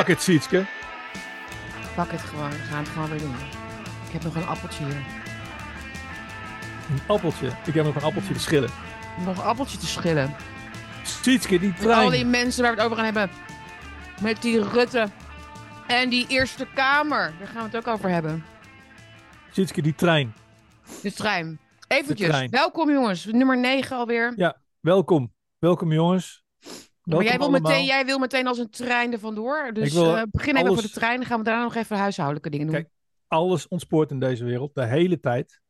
Fuck it, Sietske. Pak het gewoon. We gaan het gewoon weer doen. Ik heb nog een appeltje hier. Een appeltje. Ik heb nog een appeltje te schillen. Nog een appeltje te schillen. Sietske, die Met al die trein. mensen waar we het over gaan hebben. Met die Rutte. En die Eerste Kamer. Daar gaan we het ook over hebben. Sietske, die trein. De trein. Eventjes. trein. Welkom jongens. Nummer 9 alweer. Ja, welkom. Welkom jongens. Maar jij wil, allemaal. meteen, jij wil meteen als een trein er vandoor. Dus wil eh, begin even over de trein. Dan gaan we daarna nog even huishoudelijke dingen doen. Kijk, Alles ontspoort in deze wereld, de hele tijd.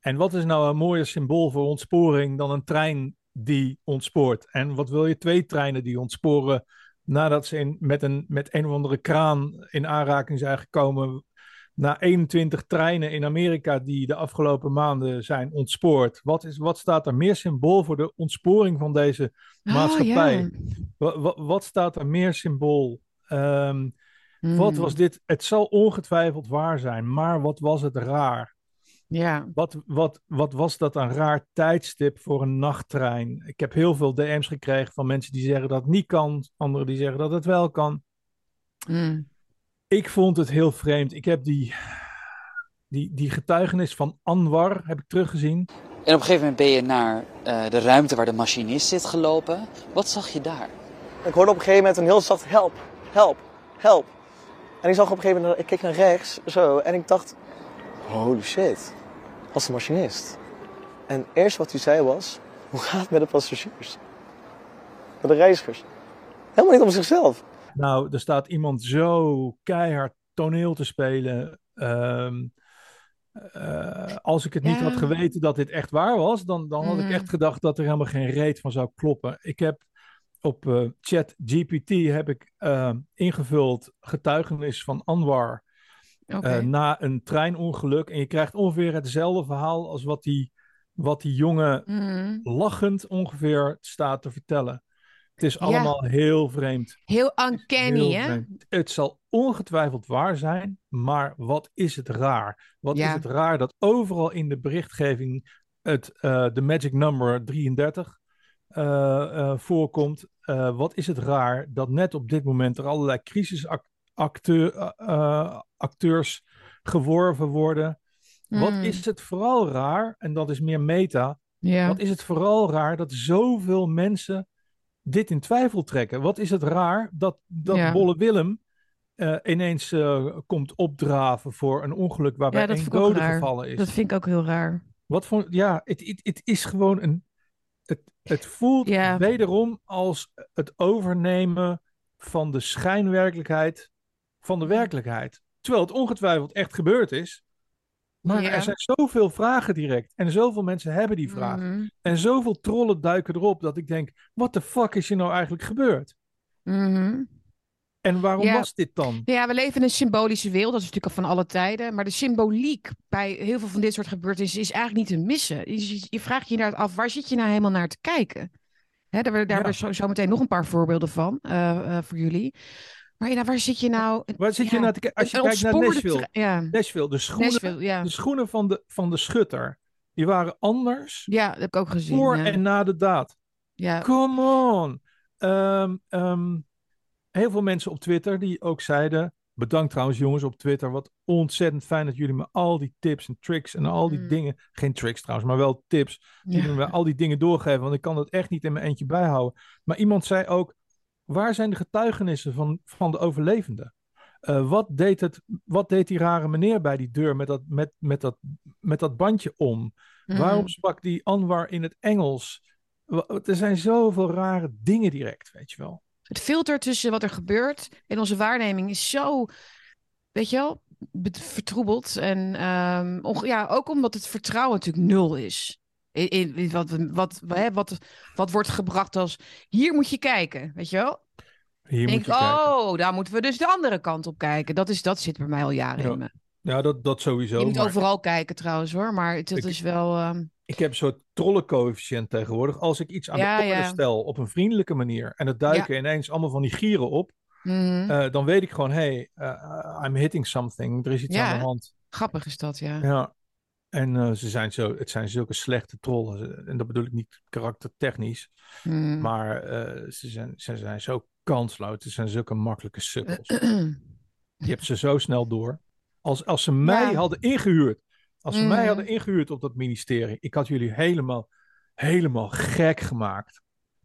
En wat is nou een mooier symbool voor ontsporing dan een trein die ontspoort? En wat wil je? Twee treinen die ontsporen nadat ze in, met, een, met een of andere kraan in aanraking zijn gekomen. Na 21 treinen in Amerika die de afgelopen maanden zijn ontspoord. Wat, is, wat staat er meer symbool voor de ontsporing van deze Oh, maatschappij? ja. Wa- wa- wat staat er meer symbool? Ehm, wat Hmm. was dit? Het zal ongetwijfeld waar zijn, maar wat was het raar? Ja. Wat, wat, wat was dat een raar tijdstip voor een nachttrein? Ik heb heel veel DM's gekregen van mensen die zeggen dat het niet kan, anderen die zeggen dat het wel kan. Hmm. Ik vond het heel vreemd. Ik heb die, die, die getuigenis van Anwar heb ik teruggezien. En op een gegeven moment ben je naar eh, de ruimte waar de machinist zit gelopen. Wat zag je daar? Ik hoorde op een gegeven moment een heel zacht help, help, help. En ik zag op een gegeven moment, ik keek naar rechts, zo, en ik dacht, holy shit, als de machinist. En eerst wat hij zei was, hoe gaat het met de passagiers? Met de reizigers. Helemaal niet om zichzelf. Nou, er staat iemand zo keihard toneel te spelen. Ehm, eh, als ik het niet had geweten dat dit echt waar was, dan, dan had ik Mhm. echt gedacht dat er helemaal geen reet van zou kloppen. Ik heb op eh chat GPT heb ik eh, ingevuld getuigenis van Anwar eh, na een treinongeluk. En je krijgt ongeveer hetzelfde verhaal als wat die, wat die jongen Hmm. lachend ongeveer staat te vertellen. Het is Ja. allemaal heel vreemd. Heel uncanny, Heel hè? vreemd. Het zal ongetwijfeld waar zijn, maar wat is het raar? Wat Ja. is het raar dat overal in de berichtgeving het, eh, de magic number 33 eh, eh, voorkomt? Wat is het raar dat net op dit moment er allerlei crisisacteurs geworven worden? Wat Mm. is het vooral raar, en dat is meer meta, Ja. wat is het vooral raar dat zoveel mensen dit in twijfel trekken? Wat is het raar dat, dat Ja. Bolle Willem eh, ineens eh, komt opdraven voor een ongeluk waarbij Ja, dat één dode gevallen is? Dat vind ik ook heel raar. Wat voor, ja, het, het, het is gewoon een. Het, het voelt Ja. wederom als het overnemen van de schijnwerkelijkheid van de werkelijkheid. Terwijl het ongetwijfeld echt gebeurd is. Maar Ja. er zijn zoveel vragen direct. En zoveel mensen hebben die vragen. Mhm. En zoveel trollen duiken erop dat ik denk: wat de fuck is hier nou eigenlijk gebeurd? Mhm. En waarom Ja. was dit dan? Ja, we leven in een symbolische wereld. Dat is natuurlijk al van alle tijden. Maar de symboliek bij heel veel van dit soort gebeurtenissen is eigenlijk niet te missen. Je, vraagt je inderdaad af, waar zit je nou helemaal naar te kijken? Hè, daar daar Ja. hebben we zo, zo meteen nog een paar voorbeelden van eh, eh, voor jullie. Maar ja, waar zit je nou? Waar zit je te kijken? Als je kijkt naar Nashville. Ja, Nashville, de schoenen, Nashville, ja. de schoenen van, de, van de schutter, die waren anders Ja, dat heb ik ook gezien. voor en na de daad. ja. Come on! Ehm, ehm, heel veel mensen op Twitter die ook zeiden. Bedankt trouwens, jongens, op Twitter. Wat ontzettend fijn dat jullie me al die tips en tricks en al die Mm. dingen. Geen tricks trouwens, maar wel tips. Die me al die dingen doorgeven. Want ik kan dat echt niet in mijn eentje bijhouden. Maar iemand zei ook: waar zijn de getuigenissen van, van de overlevenden? Eh, wat, deed het, wat deed die rare meneer bij die deur met dat, met, met dat, met dat bandje om? Waarom Mhm. sprak die Anwar in het Engels? Er zijn zoveel rare dingen direct, weet je wel. Het filter tussen wat er gebeurt en onze waarneming is zo, weet je wel, be- vertroebeld. En onge- ja, ook omdat het vertrouwen natuurlijk nul is. In, in, in wat, wat, hè, wat, wat wordt gebracht als, hier moet je kijken, weet je wel? Hier denk moet je kijken. oh, daar moeten we dus de andere kant op kijken. Dat, is, dat zit bij mij al jaren Ja, in me. Ja, dat, dat sowieso. Je moet maar overal kijken trouwens hoor, maar het, dat Ik- is wel... ehm, Ik heb een soort trollencoëfficiënt tegenwoordig. Als ik iets aan Ja, de orde ja. stel op een vriendelijke manier en er duiken ineens allemaal van die gieren op, mhm. eh, dan weet ik gewoon, hey, eh, I'm hitting something. Er is iets aan de hand. Grappig is dat, ja. Ja. En eh, ze zijn zo, het zijn zulke slechte trollen. En dat bedoel ik niet karaktertechnisch. Mhm. Maar eh, ze, zijn, ze zijn zo kansloos. Het zijn zulke makkelijke sukkels. Je hebt ze zo snel door. Als, als ze mij Ja. hadden ingehuurd. Als ze mij Mhm. hadden ingehuurd op dat ministerie. Ik had jullie helemaal, helemaal gek gemaakt.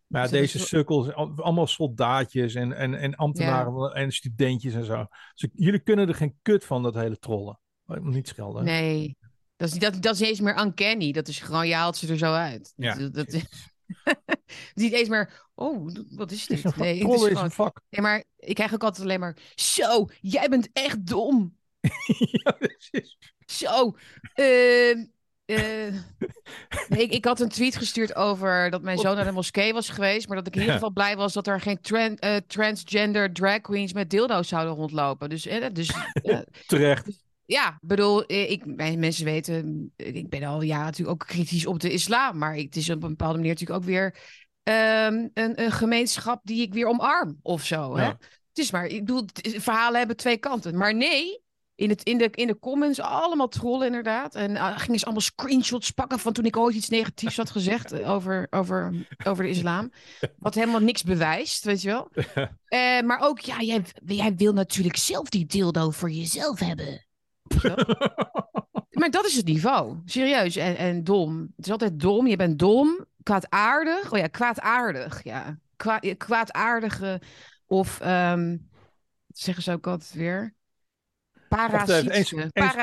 Maar ja, deze sukkels, al- allemaal soldaatjes en, en, en ambtenaren en studentjes en zo. Dus jullie kunnen er geen kut van, dat hele trollen. Ik moet niet schelden. Nee, dat is, niet- dat, dat is niet eens meer uncanny. Dat is gewoon, je haalt ze er zo uit. Ja. Dat, dat, het is niet eens meer, oh, wat is Het dit? vak. Nee, het is gewoon, nee, maar ik krijg ook altijd alleen maar, zo, jij bent echt dom. ja, precies. Zo. ehm, eh, ik, ik had een tweet gestuurd over dat mijn zoon naar de moskee was geweest. Maar dat ik in ieder geval blij was dat er geen tran- eh, transgender drag queens met dildo's zouden rondlopen. Dus, eh, dus Terecht. Ja, bedoel, eh, ik, mensen weten, eh, ik ben al jaren natuurlijk ook kritisch op de islam. Maar het is op een bepaalde manier natuurlijk ook weer ehm, een, een gemeenschap die ik weer omarm of zo. Hè? Het is maar, ik bedoel, verhalen hebben twee kanten. Maar nee, in, het, in, de, in de comments allemaal trollen inderdaad. En uh, gingen ze allemaal screenshots pakken van toen ik ooit iets negatiefs had gezegd eh, over, over, over de islam. Wat helemaal niks bewijst, weet je wel. Maar ook, ja, jij, jij wil natuurlijk zelf die dildo voor jezelf hebben. Maar dat is het niveau. Serieus. En, en dom. Het is altijd dom. Je bent dom. Kwaadaardig. Oh ja, kwaadaardig. Ja. Kwa, kwaadaardige. Of, wat zeggen ze ook altijd weer?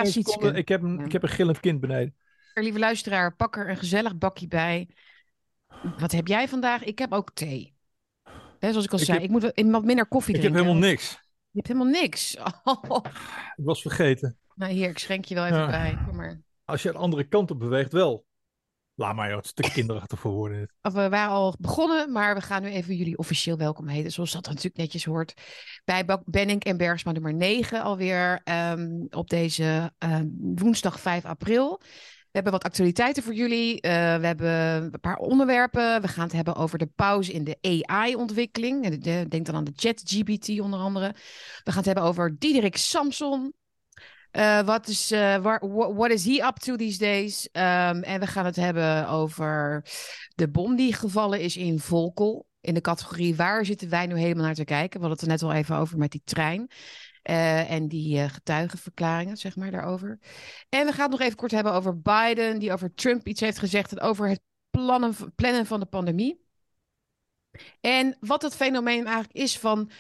Seconde. Ik heb, een, Ja. ik heb een gillend kind beneden. Lieve luisteraar, pak er een gezellig bakje bij. Wat heb jij vandaag? Ik heb ook thee. Hè, zoals ik al Ik zei, heb- ik moet wat- minder koffie Ik heb drinken. helemaal niks. Je hebt helemaal niks. Oh. Ik was vergeten. Nou hier, ik schenk je wel even Ja. bij. Kom maar. Als je de andere kant op beweegt, wel. Laat maar, joh. Het is te kinderachtig voor woorden. Of we waren al begonnen, maar we gaan nu even jullie officieel welkom heten. Zoals dat natuurlijk netjes hoort. Bij Benink en Bergsma nummer 9 alweer ehm, op deze ehm, woensdag 5 april. We hebben wat actualiteiten voor jullie. Eh, we hebben een paar onderwerpen. We gaan het hebben over de pauze in de AI-ontwikkeling. En de- Denk dan aan de ChatGPT onder andere. We gaan het hebben over Diederik Samson. Eh, wat is, eh, what is he up to these days? Ehm, en we gaan het hebben over de bom die gevallen is in Volkel. In de categorie waar zitten wij nu helemaal naar te kijken? We hadden het er net al even over met die trein. eh, en die getuigenverklaringen, zeg maar, daarover. En we gaan het nog even kort hebben over Biden, die over Trump iets heeft gezegd. En over het plannen, plannen van de pandemie. En wat het fenomeen eigenlijk is van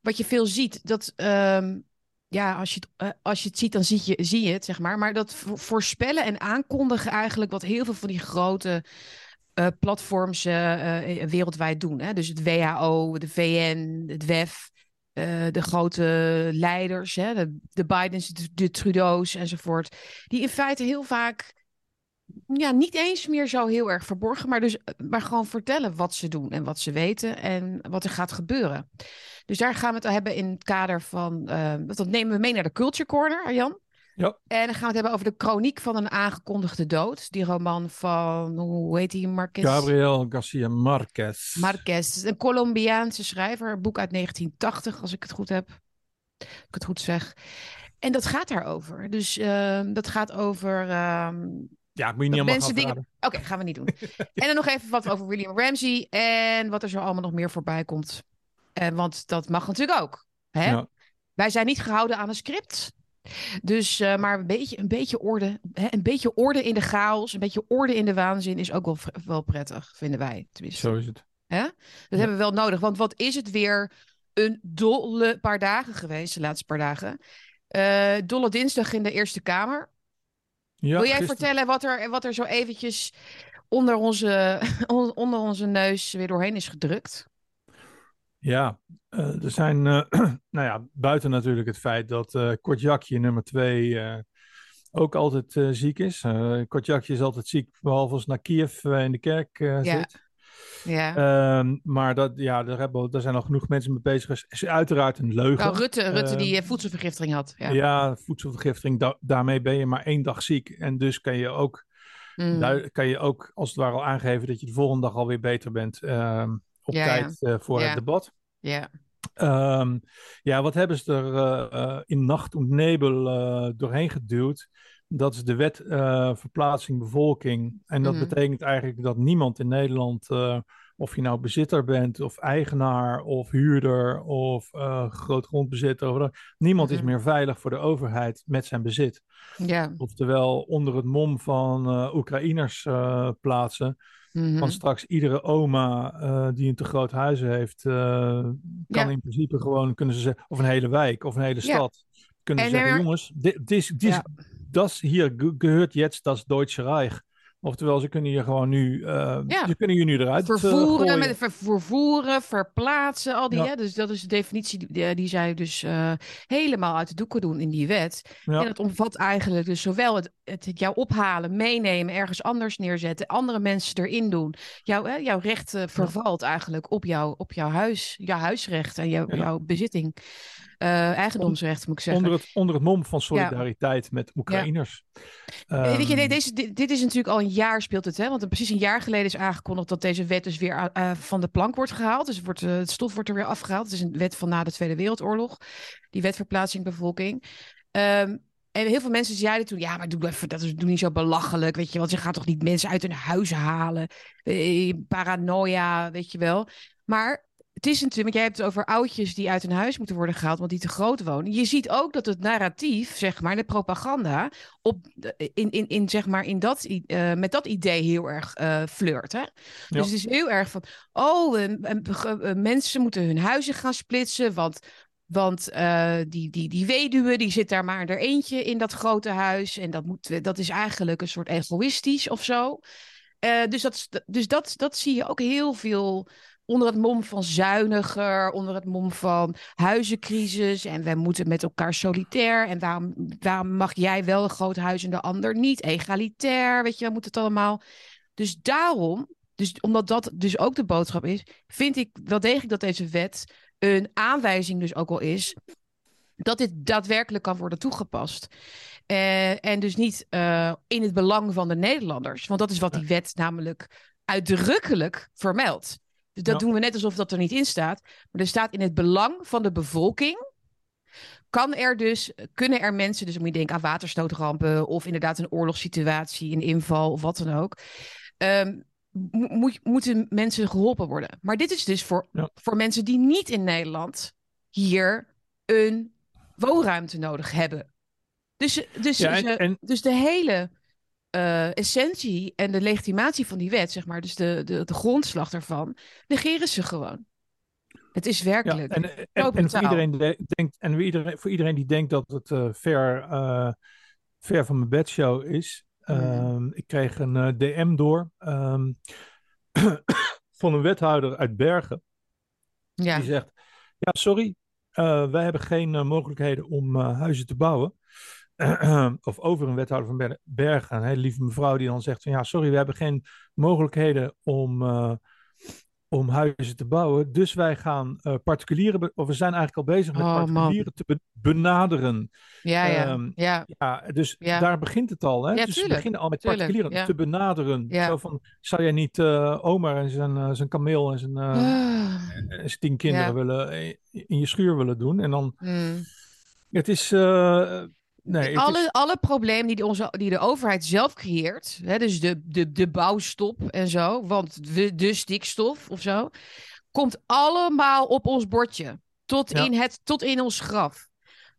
wat je veel ziet. Dat ehm, ja, als je, het, eh, als je het ziet, dan zie je, zie je het, zeg maar. Maar dat vo- voorspellen en aankondigen eigenlijk wat heel veel van die grote eh, platforms eh, wereldwijd doen. Hè? Dus het WHO, de VN, het WEF, de grote leiders, hè? De, de Bidens, de, de Trudeau's enzovoort. Die in feite heel vaak ja, niet eens meer zo heel erg verborgen, maar, dus, maar gewoon vertellen wat ze doen en wat ze weten en wat er gaat gebeuren. Dus daar gaan we het hebben in het kader van. eh, dat nemen we mee naar de Culture Corner, Arjan. Ja. En dan gaan we het hebben over de chroniek van een aangekondigde dood. Die roman van, hoe heet die, Marquez? Gabriel Garcia Marquez. Marquez, een Colombiaanse schrijver, een boek uit 1980, als ik het goed heb. Als ik het goed zeg. En dat gaat daarover. Dus ehm, dat gaat over. ehm, Ja, moet je niet allemaal mensen dingen-. Oké, gaan we niet doen. en dan nog even wat over William Ramsey en wat er zo allemaal nog meer voorbij komt. Eh, want dat mag natuurlijk ook. Hè? Ja. Wij zijn niet gehouden aan een script. Dus, eh, maar een beetje, een, beetje orde, hè? een beetje orde in de chaos, een beetje orde in de waanzin is ook wel, wel prettig, vinden wij. Tenminste. Zo is het. Dat hebben we wel nodig. Want wat is het weer een dolle paar dagen geweest, de laatste paar dagen. Eh, dolle dinsdag in de Eerste Kamer. Ja, Wil jij gisteren- vertellen wat er, wat er zo eventjes onder onze, on- onder onze neus weer doorheen is gedrukt? Ja, eh, er zijn, eh, nou ja, buiten natuurlijk het feit dat eh Kortjakje nummer twee ook altijd ziek is. Kortjakje is altijd ziek, behalve als naar Kiev in de kerk eh, Ja. zit. Ja. Ehm, maar dat, ja, daar, hebben, daar zijn al genoeg mensen mee bezig. is, is uiteraard een leugen. Nou, Rutte, Rutte die ehm, eh, voedselvergiftiging had. Ja. Ja, voedselvergiftiging, da- daarmee ben je maar één dag ziek. En dus kan je ook, Mm. daar kan je ook als het ware al aangeven dat je de volgende dag alweer beter bent ehm, op Ja, tijd eh, voor het debat. ja. Ja, wat hebben ze er eh, in nacht en nebel doorheen geduwd? Dat is de wet eh, verplaatsing bevolking. En dat Mhm. betekent eigenlijk dat niemand in Nederland eh, Of je nou bezitter bent, of eigenaar, of huurder, of uh, grootgrondbezitter. Of. Niemand is Mhm. meer veilig voor de overheid met zijn bezit. Ja. Oftewel onder het mom van Oekraïners plaatsen. Mhm. Van straks iedere oma die een te groot huis heeft, kan Ja. in principe gewoon, kunnen ze zeggen, of een hele wijk of een hele Ja. stad. Kunnen ze En zeggen, jongens, dit dit Ja. Das hier ge- gehört jetzt das Deutsche Reich. Oftewel, ze kunnen je gewoon nu, eh, Ja. ze kunnen je nu eruit eh, vervoeren, met ver- vervoeren, verplaatsen, al die. Ja. Hè? Dus dat is de definitie die, die- die zij dus eh, helemaal uit de doeken doen in die wet. Ja. En dat omvat eigenlijk dus zowel het, het, het jou ophalen, meenemen, ergens anders neerzetten, andere mensen erin doen. Jouw, hè, jouw recht eh, vervalt eigenlijk op, jou, op jouw huis, jouw huisrecht en jouw, Ja. jouw bezitting. Eh, eigendomsrecht moet ik zeggen. onder, het, onder het mom van solidariteit met Oekraïners. Eh, Weet je, Ehm, nee, deze, dit, dit is natuurlijk al een jaar speelt het, hè? Want er precies een jaar geleden is aangekondigd dat deze wet dus weer eh, van de plank wordt gehaald. Dus het, wordt, eh, het stof wordt er weer afgehaald. Het is een wet van na de Tweede Wereldoorlog. Die wet verplaatsing bevolking. Ehm, en heel veel mensen zeiden toen, ja, maar doe even, dat is doe niet zo belachelijk, weet je, want je gaat toch niet mensen uit hun huis halen, Eh, paranoia, weet je wel. Maar het is natuurlijk, want jij hebt het over oudjes die uit hun huis moeten worden gehaald, want die te groot wonen. Je ziet ook dat het narratief, zeg maar, de propaganda, op, in, in, in, zeg maar, in dat, eh, met dat idee heel erg eh flirt. Hè? Ja. Dus het is heel erg van, oh, eh, mensen moeten hun huizen gaan splitsen, want, want die, die, die weduwe die zit daar maar er eentje in dat grote huis. En dat, moet, dat is eigenlijk een soort egoïstisch of zo. Dus dat, dus dat, dat zie je ook heel veel onder het mom van zuiniger, onder het mom van huizencrisis. En wij moeten met elkaar solitair. En waarom, waarom mag jij wel een groot huis en de ander niet? Egalitair, weet je, we moeten het allemaal. Dus daarom, dus omdat dat dus ook de boodschap is, vind ik wel degelijk dat deze wet een aanwijzing dus ook al is dat dit daadwerkelijk kan worden toegepast. Eh, en dus niet eh, in het belang van de Nederlanders. Want dat is wat die wet namelijk uitdrukkelijk vermeldt. Dus dat Ja. doen we net alsof dat er niet in staat. Maar er staat in het belang van de bevolking. Kan er dus, kunnen er mensen, dus dan moet je denken aan waterstootrampen of inderdaad een oorlogssituatie, een inval of wat dan ook. Ehm, mo- moet, moeten mensen geholpen worden. Maar dit is dus voor, Ja. voor mensen die niet in Nederland hier een woonruimte nodig hebben. Dus, dus, Ja, en- ze- en- dus de hele eh, essentie en de legitimatie van die wet, zeg maar, dus de, de, de grondslag daarvan, negeren ze gewoon. Het is Ja, werkelijk. en, en, en voor, iedereen de- denkt, en voor iedereen, voor iedereen die denkt dat het eh, ver, eh, ver van mijn bedshow is. Mhm. ehm, ik kreeg een DM door ehm, van een wethouder uit Bergen. ja. Die zegt, ja sorry, wij hebben geen mogelijkheden om huizen te bouwen. of over een wethouder van Ber- Bergen, een hele lieve mevrouw die dan zegt van ja sorry, we hebben geen mogelijkheden om, eh, om huizen te bouwen. Dus wij gaan eh, particulieren, of we zijn eigenlijk al bezig met Oh, man. particulieren te be- benaderen. Ja, ja, Ehm, ja. Ja, dus Ja. daar begint het al. Hè? Ja, dus tuurlijk, beginnen al met tuurlijk, particulieren te benaderen. Zo van, zou jij niet eh Omar en zijn, zijn kameel en zijn, Ah, en zijn tien kinderen willen, in je schuur willen doen? En dan, mm. het is... nee, alle, is, alle problemen die de, onze, die de overheid zelf creëert, hè, dus de, de, de bouwstop en zo, want we, de stikstof of zo, komt allemaal op ons bordje. Tot, Ja. in, het, tot in ons graf.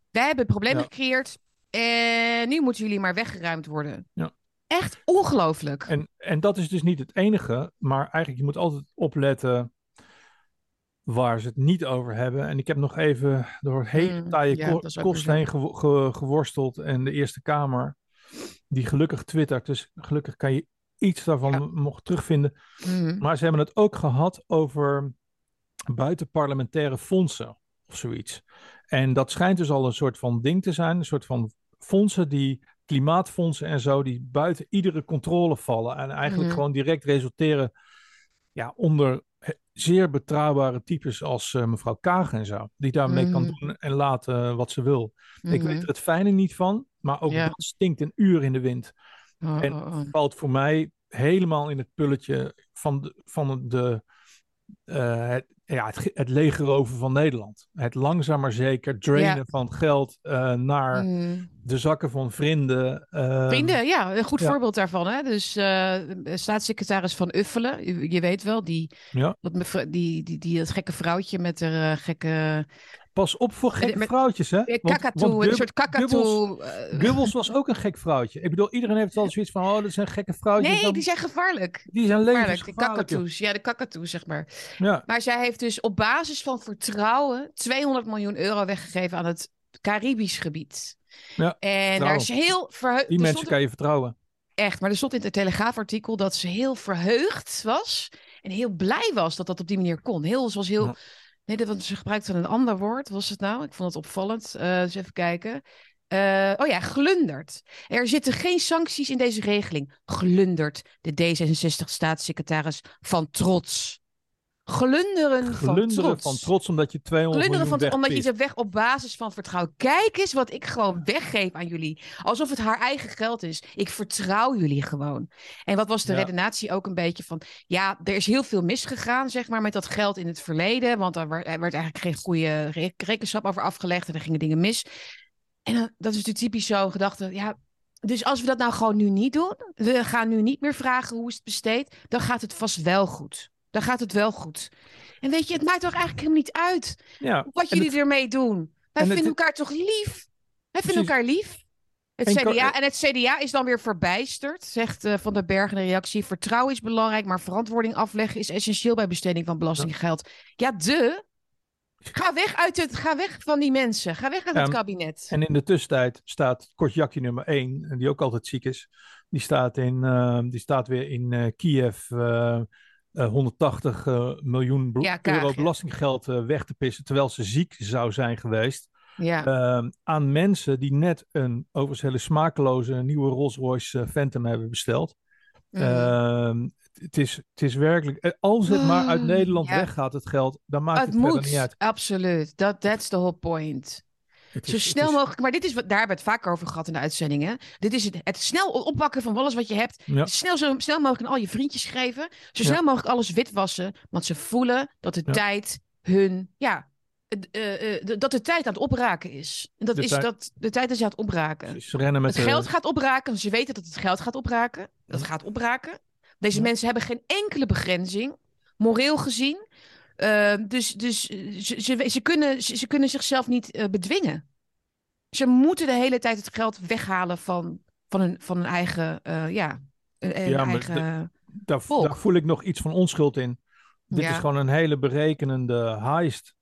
Wij hebben problemen Ja. gecreëerd en nu moeten jullie maar weggeruimd worden. Ja. Echt ongelooflijk. En, en dat is dus niet het enige, maar eigenlijk je moet altijd opletten waar ze het niet over hebben. En ik heb nog even door het hele Mm, taaie ja, ko- kost heen gewo- ge- geworsteld. En de Eerste Kamer, die gelukkig twittert, dus gelukkig kan je iets daarvan Ja. nog terugvinden. Mhm. Maar ze hebben het ook gehad over buitenparlementaire fondsen of zoiets. En dat schijnt dus al een soort van ding te zijn, een soort van fondsen die klimaatfondsen en zo, die buiten iedere controle vallen en eigenlijk Mhm. gewoon direct resulteren ja, onder zeer betrouwbare types als eh, mevrouw Kagen en zo, die daarmee kan Mhm. doen en laten wat ze wil. Ik Mhm. weet er het fijne niet van, maar ook Ja. dat stinkt een uur in de wind Oh, en oh, oh. valt voor mij helemaal in het pulletje van de, van de eh, het, ja, het, het legeroven van Nederland. Het langzaam maar zeker drainen Ja. van geld eh, naar Mm. de zakken van vrienden. eh, Vrienden, ja, een goed ja. voorbeeld daarvan. Hè? Dus staatssecretaris Van Uffelen, je, je weet wel, die, Ja. dat mevrouw- die, die, die, dat gekke vrouwtje met haar gekke Pas op voor gekke Met- vrouwtjes, hè? eh, Want- kakatoe, want een soort kakatoe. eh, Goebbels was ook een gek vrouwtje. Ik bedoel, iedereen heeft wel zoiets van, oh, dat een gekke vrouwtje. nee, Dan- die zijn gevaarlijk. die zijn Gevaarlijk, de levensgevaarlijk. joh. kakatoes. Ja, de kakatoes, zeg maar. Ja, Maar zij heeft dus op basis van vertrouwen 200 miljoen euro weggegeven aan het Caribisch gebied. Ja, en daar is heel verheugd. die mensen kan je vertrouwen. Echt, maar er stond in het Telegraafartikel dat ze heel verheugd was en heel blij was dat dat op die manier kon. Heel, ze was heel. Ja. Nee, dat, want ze gebruikte een ander woord. Was het nou? Ik vond het opvallend. Eh dus even kijken. Eh, oh ja, glundert. Er zitten geen sancties in deze regeling. Glundert de D66-staatssecretaris van trots. Glunderen, van trots. van trots omdat je 200 Glunderen van, omdat je ze weg op basis van vertrouwen. Kijk eens wat ik gewoon weggeef aan jullie. Alsof het haar eigen geld is. Ik vertrouw jullie gewoon. En wat was de Ja. redenatie ook een beetje van... Ja, er is heel veel misgegaan, zeg maar, met dat geld in het verleden. Want er werd, er werd eigenlijk geen goede re- rekenschap over afgelegd. En er gingen dingen mis. En dan, dat is natuurlijk typisch zo'n gedachte. Ja, dus als we dat nou gewoon nu niet doen... We gaan nu niet meer vragen hoe is het besteed... Dan gaat het vast wel goed. Dan gaat het wel goed. En weet je, het maakt toch eigenlijk helemaal niet uit Ja, wat jullie het- ermee doen. Wij het- vinden elkaar toch lief? Wij vinden elkaar lief. Het En CDA, en het CDA is dan weer verbijsterd, zegt eh, Van der Berg in de reactie. Vertrouwen is belangrijk, maar verantwoording afleggen is essentieel bij besteding van belastinggeld. Ja, de. Ga weg, uit het, ga weg van die mensen. Ga weg uit het kabinet. En in de tussentijd staat Kostjakje nummer 1, die ook altijd ziek is. Die staat, in, eh, die staat weer in eh, Kiev 180 eh, miljoen Ja, Kaag, euro belastinggeld eh, weg te pissen. Terwijl ze ziek zou zijn geweest. Ja, eh, aan mensen die net een overigens hele smakeloze nieuwe Rolls Royce eh, Phantom hebben besteld. Mhm. Ehm, het, is, het is werkelijk, eh, als het maar uit Oh, Nederland ja. weggaat, het geld, dan maakt het het, moet, niet uit. absoluut. Dat that's the whole point. Zo snel is- mogelijk, maar dit is wat, daar hebben we het vaak over gehad in de uitzendingen. Dit is het, het snel oppakken van alles wat je hebt. Ja. Snel, zo snel mogelijk aan al je vriendjes geven. Zo Ja. snel mogelijk alles witwassen. Want ze voelen dat de Ja. tijd hun, ja, eh, eh, dat de tijd aan het opraken is. En dat De is tijd- dat de tijd is aan het opraken. Ze rennen met Het de- geld gaat opraken. Ze weten dat het geld gaat opraken. Dat gaat opraken. Deze mensen hebben geen enkele begrenzing, moreel gezien. Eh, dus dus eh, ze, ze, ze, kunnen, ze, ze kunnen zichzelf niet eh, bedwingen. Ze moeten de hele tijd het geld weghalen van, van, hun, van hun eigen, eh, ja, Ja, maar eigen... daar, voel ik nog iets van onschuld in. Dit Ja. is gewoon een hele berekenende heist.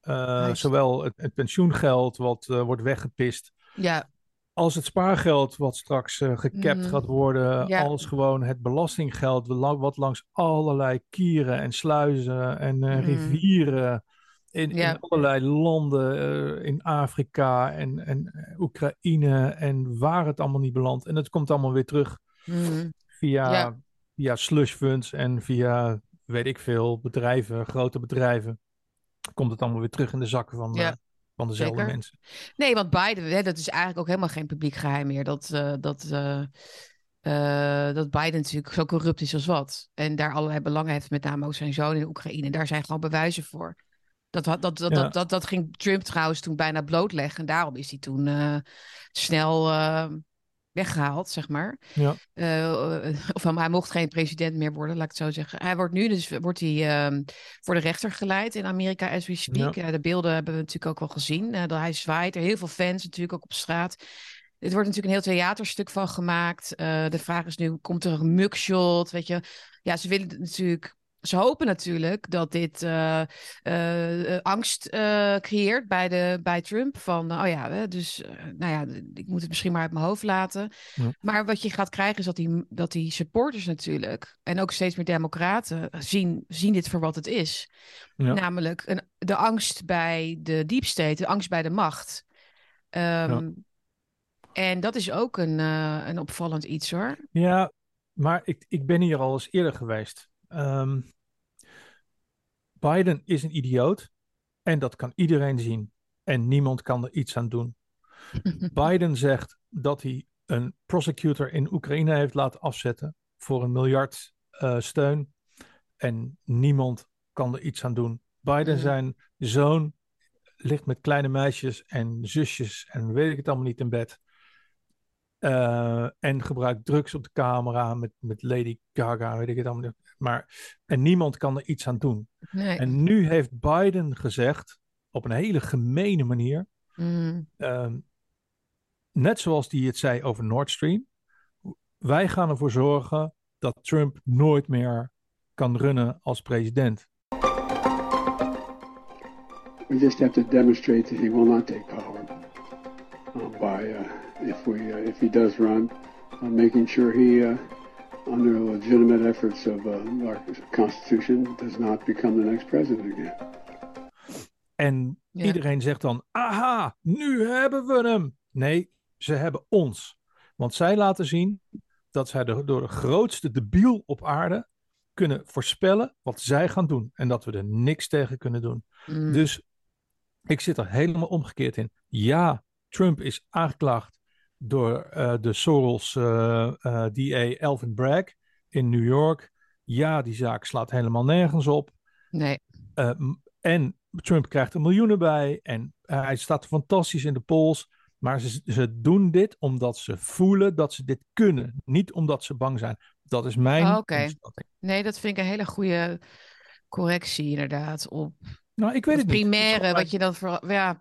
Heist. Zowel het, het pensioengeld wat wordt weggepist, ja, als het spaargeld wat straks eh gekapt Mhm. gaat worden, Ja. als gewoon het belastinggeld la- wat langs allerlei kieren en sluizen en eh, Mhm. rivieren in, Ja. in allerlei landen eh, in Afrika en, en Oekraïne en waar het allemaal niet belandt. En het komt allemaal weer terug mhm. via, Ja. via slush funds en via, weet ik veel, bedrijven, grote bedrijven. Komt het allemaal weer terug in de zakken van, Ja, van dezelfde zeker. mensen. Nee, want Biden, hè, dat is eigenlijk ook helemaal geen publiek geheim meer. Dat, eh, dat, eh, eh, dat Biden natuurlijk zo corrupt is als wat. En daar allerlei belangen heeft, met name ook zijn zoon in Oekraïne. Daar zijn gewoon bewijzen voor. Dat, dat, dat, Ja. dat, dat, dat ging Trump trouwens toen bijna blootleggen. En daarom is hij toen snel weggehaald, zeg maar. Ja. Eh, of hij, mocht geen president meer worden, laat ik het zo zeggen. Hij wordt nu dus wordt hij, ehm, voor de rechter geleid in Amerika as we speak. Ja. Eh, de beelden hebben we natuurlijk ook wel gezien. Eh, dat hij zwaait. Er heel veel fans natuurlijk ook op straat. Het wordt natuurlijk een heel theaterstuk van gemaakt. De vraag is nu, komt er een mugshot? Weet je, ja, ze willen natuurlijk... Ze hopen natuurlijk dat dit eh, eh, eh, angst creëert bij, de, bij Trump. Van, oh ja, dus, nou ja, ik moet het misschien maar uit mijn hoofd laten. Ja. Maar wat je gaat krijgen is dat die, dat die supporters natuurlijk... en ook steeds meer democraten zien, zien dit voor wat het is. Ja. Namelijk een, de angst bij de deep state, de angst bij de macht. Ehm, En dat is ook een, een opvallend iets hoor. Ja, maar ik, ik ben hier al eens eerder geweest. Ehm, Biden is een idioot en dat kan iedereen zien. En niemand kan er iets aan doen. Biden zegt dat hij een prosecutor in Oekraïne heeft laten afzetten voor een miljard eh, steun. En niemand kan er iets aan doen. Biden Mm. zijn zoon ligt met kleine meisjes en zusjes en weet ik het allemaal niet in bed. Eh, en gebruikt drugs op de camera met, met Lady Gaga, weet ik het allemaal niet. Maar, en niemand kan er iets aan doen. Nee. En nu heeft Biden gezegd, op een hele gemene manier, Mm. ehm, net zoals hij het zei over Nord Stream, wij gaan ervoor zorgen dat Trump nooit meer kan runnen als president. We just have to demonstrate that he will not take power uh, by, uh, if we, uh, if he does run, uh, making sure he, uh, under legitimate efforts of uh, our Constitution, does not become the next president again. En Ja. iedereen zegt dan: aha, nu hebben we hem. Nee, ze hebben ons. Want zij laten zien dat zij de, door de grootste debiel op aarde kunnen voorspellen wat zij gaan doen. En dat we er niks tegen kunnen doen. Mm. Dus ik zit er helemaal omgekeerd in. Ja, Trump is aangeklaagd door eh, de Soros eh, eh, DA Elvin Bragg in New York. Ja, die zaak slaat helemaal nergens op. Nee. En Trump krijgt er miljoenen bij. En hij staat fantastisch in de polls. Maar ze, ze doen dit omdat ze voelen dat ze dit kunnen. Niet omdat ze bang zijn. Dat is mijn Oh, oké. inschatting. nee, dat vind ik een hele goede correctie inderdaad op Nou, ik weet het niet. Primaire, gewoon wat je dan voor. Ja.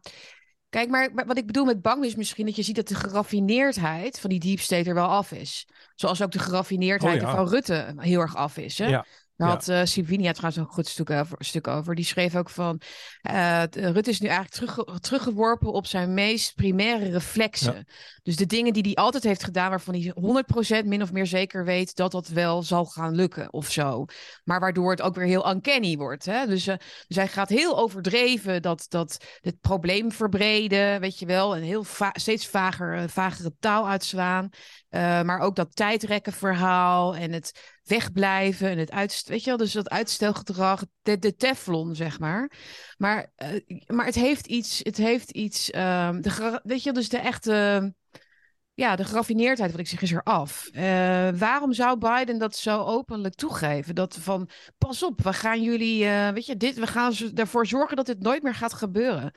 Kijk, maar, maar wat ik bedoel met bang is misschien dat je ziet dat de geraffineerdheid van die deep state er wel af is. Zoals ook de geraffineerdheid Oh, ja. van Rutte heel erg af is. Hè? Ja, Daar ja. had Sivinia trouwens een goed stuk over, stuk over. Die schreef ook van... eh, t- Rutte is nu eigenlijk terugge- teruggeworpen op zijn meest primaire reflexen. Dus de dingen die hij altijd heeft gedaan... waarvan hij 100% min of meer zeker weet... dat dat wel zal gaan lukken of zo. Maar waardoor het ook weer heel uncanny wordt. Hè? Dus, dus hij gaat heel overdreven dat, dat het probleem verbreden, weet je wel. En heel va- steeds vager, vagere taal uitslaan. Eh, maar ook dat tijdrekkenverhaal en het wegblijven en het uitst weet je wel, dus dat uitstelgedrag, de, de teflon, zeg maar. Maar, eh, maar het heeft iets, het heeft iets, ehm, de, weet je, dus de echte, ja, de geraffineerdheid, wat ik zeg, is er af. Eh, waarom zou Biden dat zo openlijk toegeven? Dat van, pas op, we gaan jullie, weet je, dit, we gaan ervoor zorgen dat dit nooit meer gaat gebeuren.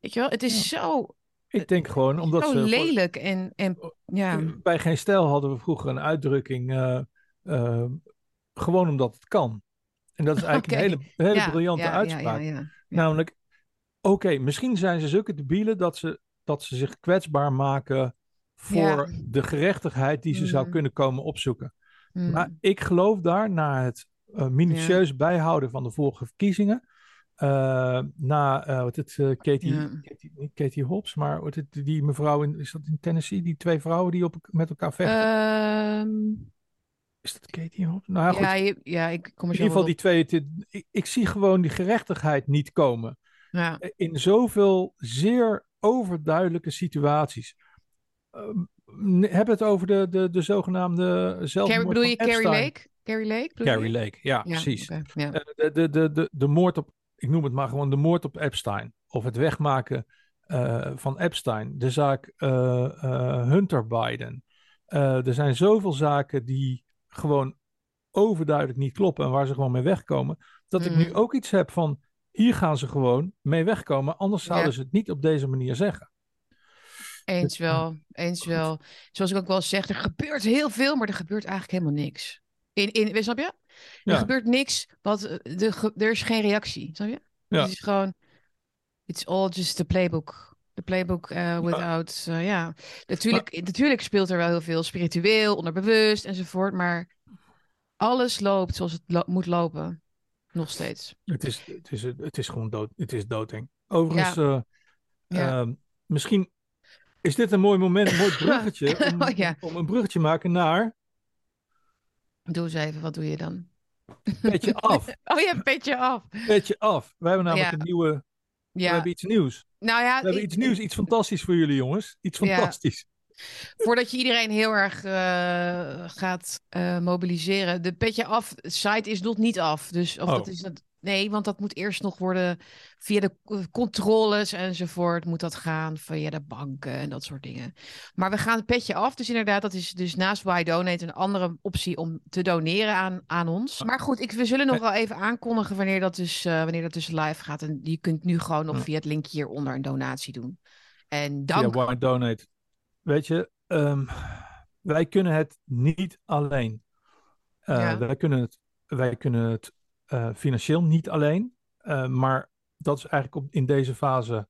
Weet je wel, het is zo, Ik denk gewoon omdat zo ze... lelijk en, en ja. Bij Geen Stijl hadden we vroeger een uitdrukking. eh, eh, gewoon omdat het kan. En dat is eigenlijk een hele, hele Ja, briljante ja, ja, uitspraak. ja. Namelijk, oké, misschien zijn ze zulke debielen dat ze, dat ze zich kwetsbaar maken voor de gerechtigheid die ze zou Mm. kunnen komen opzoeken. Mm. Maar ik geloof daar, na het eh, minutieus bijhouden van de vorige verkiezingen, eh, na eh, wat het, eh, Katie, Ja. Katie, Katie Hobbs, maar wat het, die mevrouw in, is dat in Tennessee, die twee vrouwen die op, met elkaar vechten. Ehm, is dat Katie Hobbs? Nou ja, goed. ja, je- ja, ik kom er in ieder geval die twee, ik, ik zie gewoon die gerechtigheid niet komen. Ja. in zoveel zeer overduidelijke situaties. Ehm, ne- heb het over de, de, de zogenaamde zelfmoord bedoel je Carrie. Lake? Carrie Lake? Carrie? Lake, ja, Ja, precies. ja. De, de, de, de, de moord op, ik noem het maar gewoon de moord op Epstein. Of het wegmaken eh, van Epstein. De zaak eh, eh, Hunter Biden. Er zijn zoveel zaken die gewoon overduidelijk niet kloppen en waar ze gewoon mee wegkomen. Dat ik nu Mhm. ook iets heb van, hier gaan ze gewoon mee wegkomen. Anders zouden Ja. ze het niet op deze manier zeggen. Eens wel, eens wel. Zoals ik ook wel zeg, er gebeurt heel veel, maar er gebeurt eigenlijk helemaal niks. In, in, snap je? Er gebeurt niks, wat, eh, de, er is geen reactie, snap je? Ja. Het is gewoon, it's all just the playbook. The playbook eh, without, eh, ja. Natuurlijk, natuurlijk speelt er wel heel veel spiritueel, onderbewust enzovoort, maar alles loopt zoals het lo- moet lopen. Nog steeds. Het is, het is, het is gewoon dood. Het is doodeng. Overigens, eh, Ja. ehm, misschien is dit een mooi moment, een mooi bruggetje. om, Oh, ja. om een bruggetje te maken naar Doe eens even, wat doe je dan? Petje Af. Oh ja, petje af. Petje Af. We hebben namelijk Ja. een nieuwe, we Ja, hebben iets nieuws. nou ja, We hebben iets nieuws, iets fantastisch voor jullie jongens. Iets Ja. fantastisch. Voordat je iedereen heel erg eh, gaat eh, mobiliseren. De petje af site is nog niet af. Dus of Oh. dat is dat. Nee, want dat moet eerst nog worden via de eh, controles enzovoort. Moet dat gaan via de banken en dat soort dingen. Maar we gaan het petje af. Dus inderdaad, dat is dus naast Why Donate een andere optie om te doneren aan, aan ons. Maar goed, ik, we zullen nog wel even aankondigen wanneer dat, dus, eh, wanneer dat dus live gaat. En je kunt nu gewoon nog via het linkje hieronder een donatie doen. En dank. Ja, Why Donate. Weet je, ehm, wij kunnen het niet alleen. Eh, Ja. wij, kunnen het, wij kunnen het eh, financieel niet alleen. Eh, maar dat is eigenlijk op, in deze fase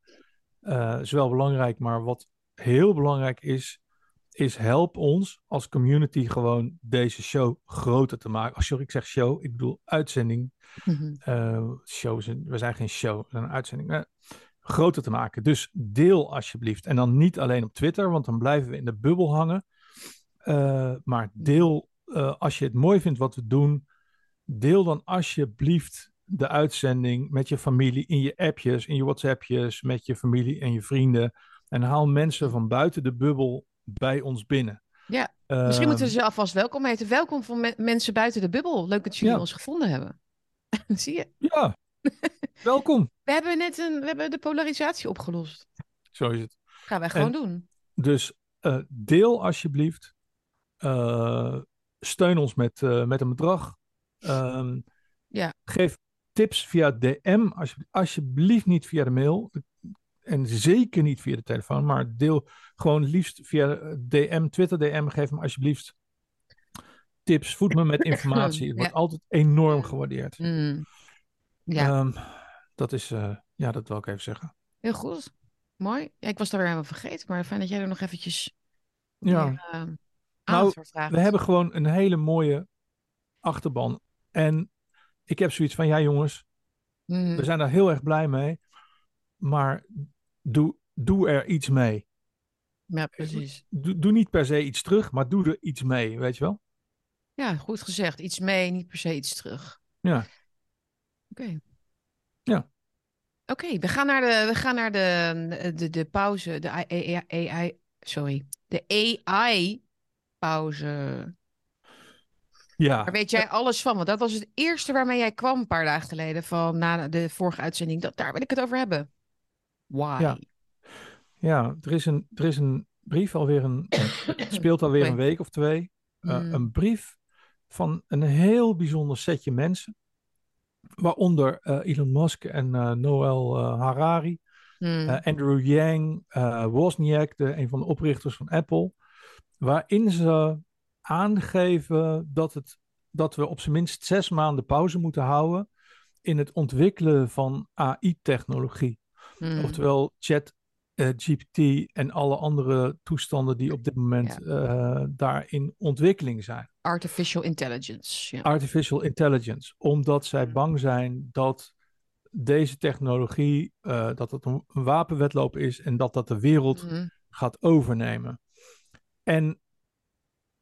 eh, is wel belangrijk. Maar wat heel belangrijk is, is help ons als community gewoon deze show groter te maken. Oh, sorry, ik zeg show, ik bedoel uitzending. Mhm. In- we zijn geen show, we zijn een uitzending. groter te maken. Dus deel alsjeblieft. En dan niet alleen op Twitter, want dan blijven we in de bubbel hangen. Maar deel, als je het mooi vindt wat we doen, deel dan alsjeblieft de uitzending met je familie in je appjes, in je WhatsAppjes, met je familie en je vrienden. En haal mensen van buiten de bubbel bij ons binnen. Ja, Misschien moeten we ze alvast welkom heten. Welkom me- mensen buiten de bubbel. Leuk dat jullie Ja. ons gevonden hebben. Zie je? Ja, welkom. We hebben net een, we hebben de polarisatie opgelost. Zo is het. Gaan wij gewoon En- doen. Dus eh, deel alsjeblieft. Eh, steun ons met, eh, met een bedrag. Ehm, Ja. Geef tips via DM. Alsje- alsjeblieft niet via de mail. En zeker niet via de telefoon. Maar deel gewoon liefst via eh, DM, Twitter DM. Geef me alsjeblieft tips. Voed me met informatie. Het wordt Ja. altijd enorm gewaardeerd. Mm. Ja, Ehm, dat is, eh, ja, dat wil ik even zeggen. heel goed. Mooi. Ja, ik was daar weer helemaal vergeten. Maar fijn dat jij er nog eventjes Ja. meer, eh, aandacht Nou. We hebben gewoon een hele mooie achterban. En ik heb zoiets van, ja jongens, Mm. we zijn daar heel erg blij mee. Maar doe, doe er iets mee. Ja, precies. Doe, doe niet per se iets terug, maar doe er iets mee, weet je wel? Ja, goed gezegd. Iets mee, niet per se iets terug. Ja. Oké. Ja. Oké, we gaan naar de, we gaan naar de, de, de pauze. De AI, AI, sorry. De AI-pauze. Ja, Daar weet jij alles van, want dat was het eerste waarmee jij kwam een paar dagen geleden van na de vorige uitzending. Dat, daar wil ik het over hebben. Why? Ja. ja er, is een, er is een brief alweer een, het speelt alweer een week of twee. Eh, Mm. Een brief van een heel bijzonder setje mensen. Waaronder eh, Elon Musk en eh, Noel Harari. Eh, Andrew Yang, Wozniak, de, een van de oprichters van Apple, waarin ze aangeven dat, het, dat we op zijn minst zes maanden pauze moeten houden in het ontwikkelen van AI-technologie. Hmm. Oftewel chat, eh, GPT en alle andere toestanden die op dit moment eh, daar in ontwikkeling zijn. Artificial intelligence. Ja. Artificial intelligence, omdat zij Mm. bang zijn dat deze technologie, eh, dat het een een wapenwedloop is en dat dat de wereld Hmm. gaat overnemen. En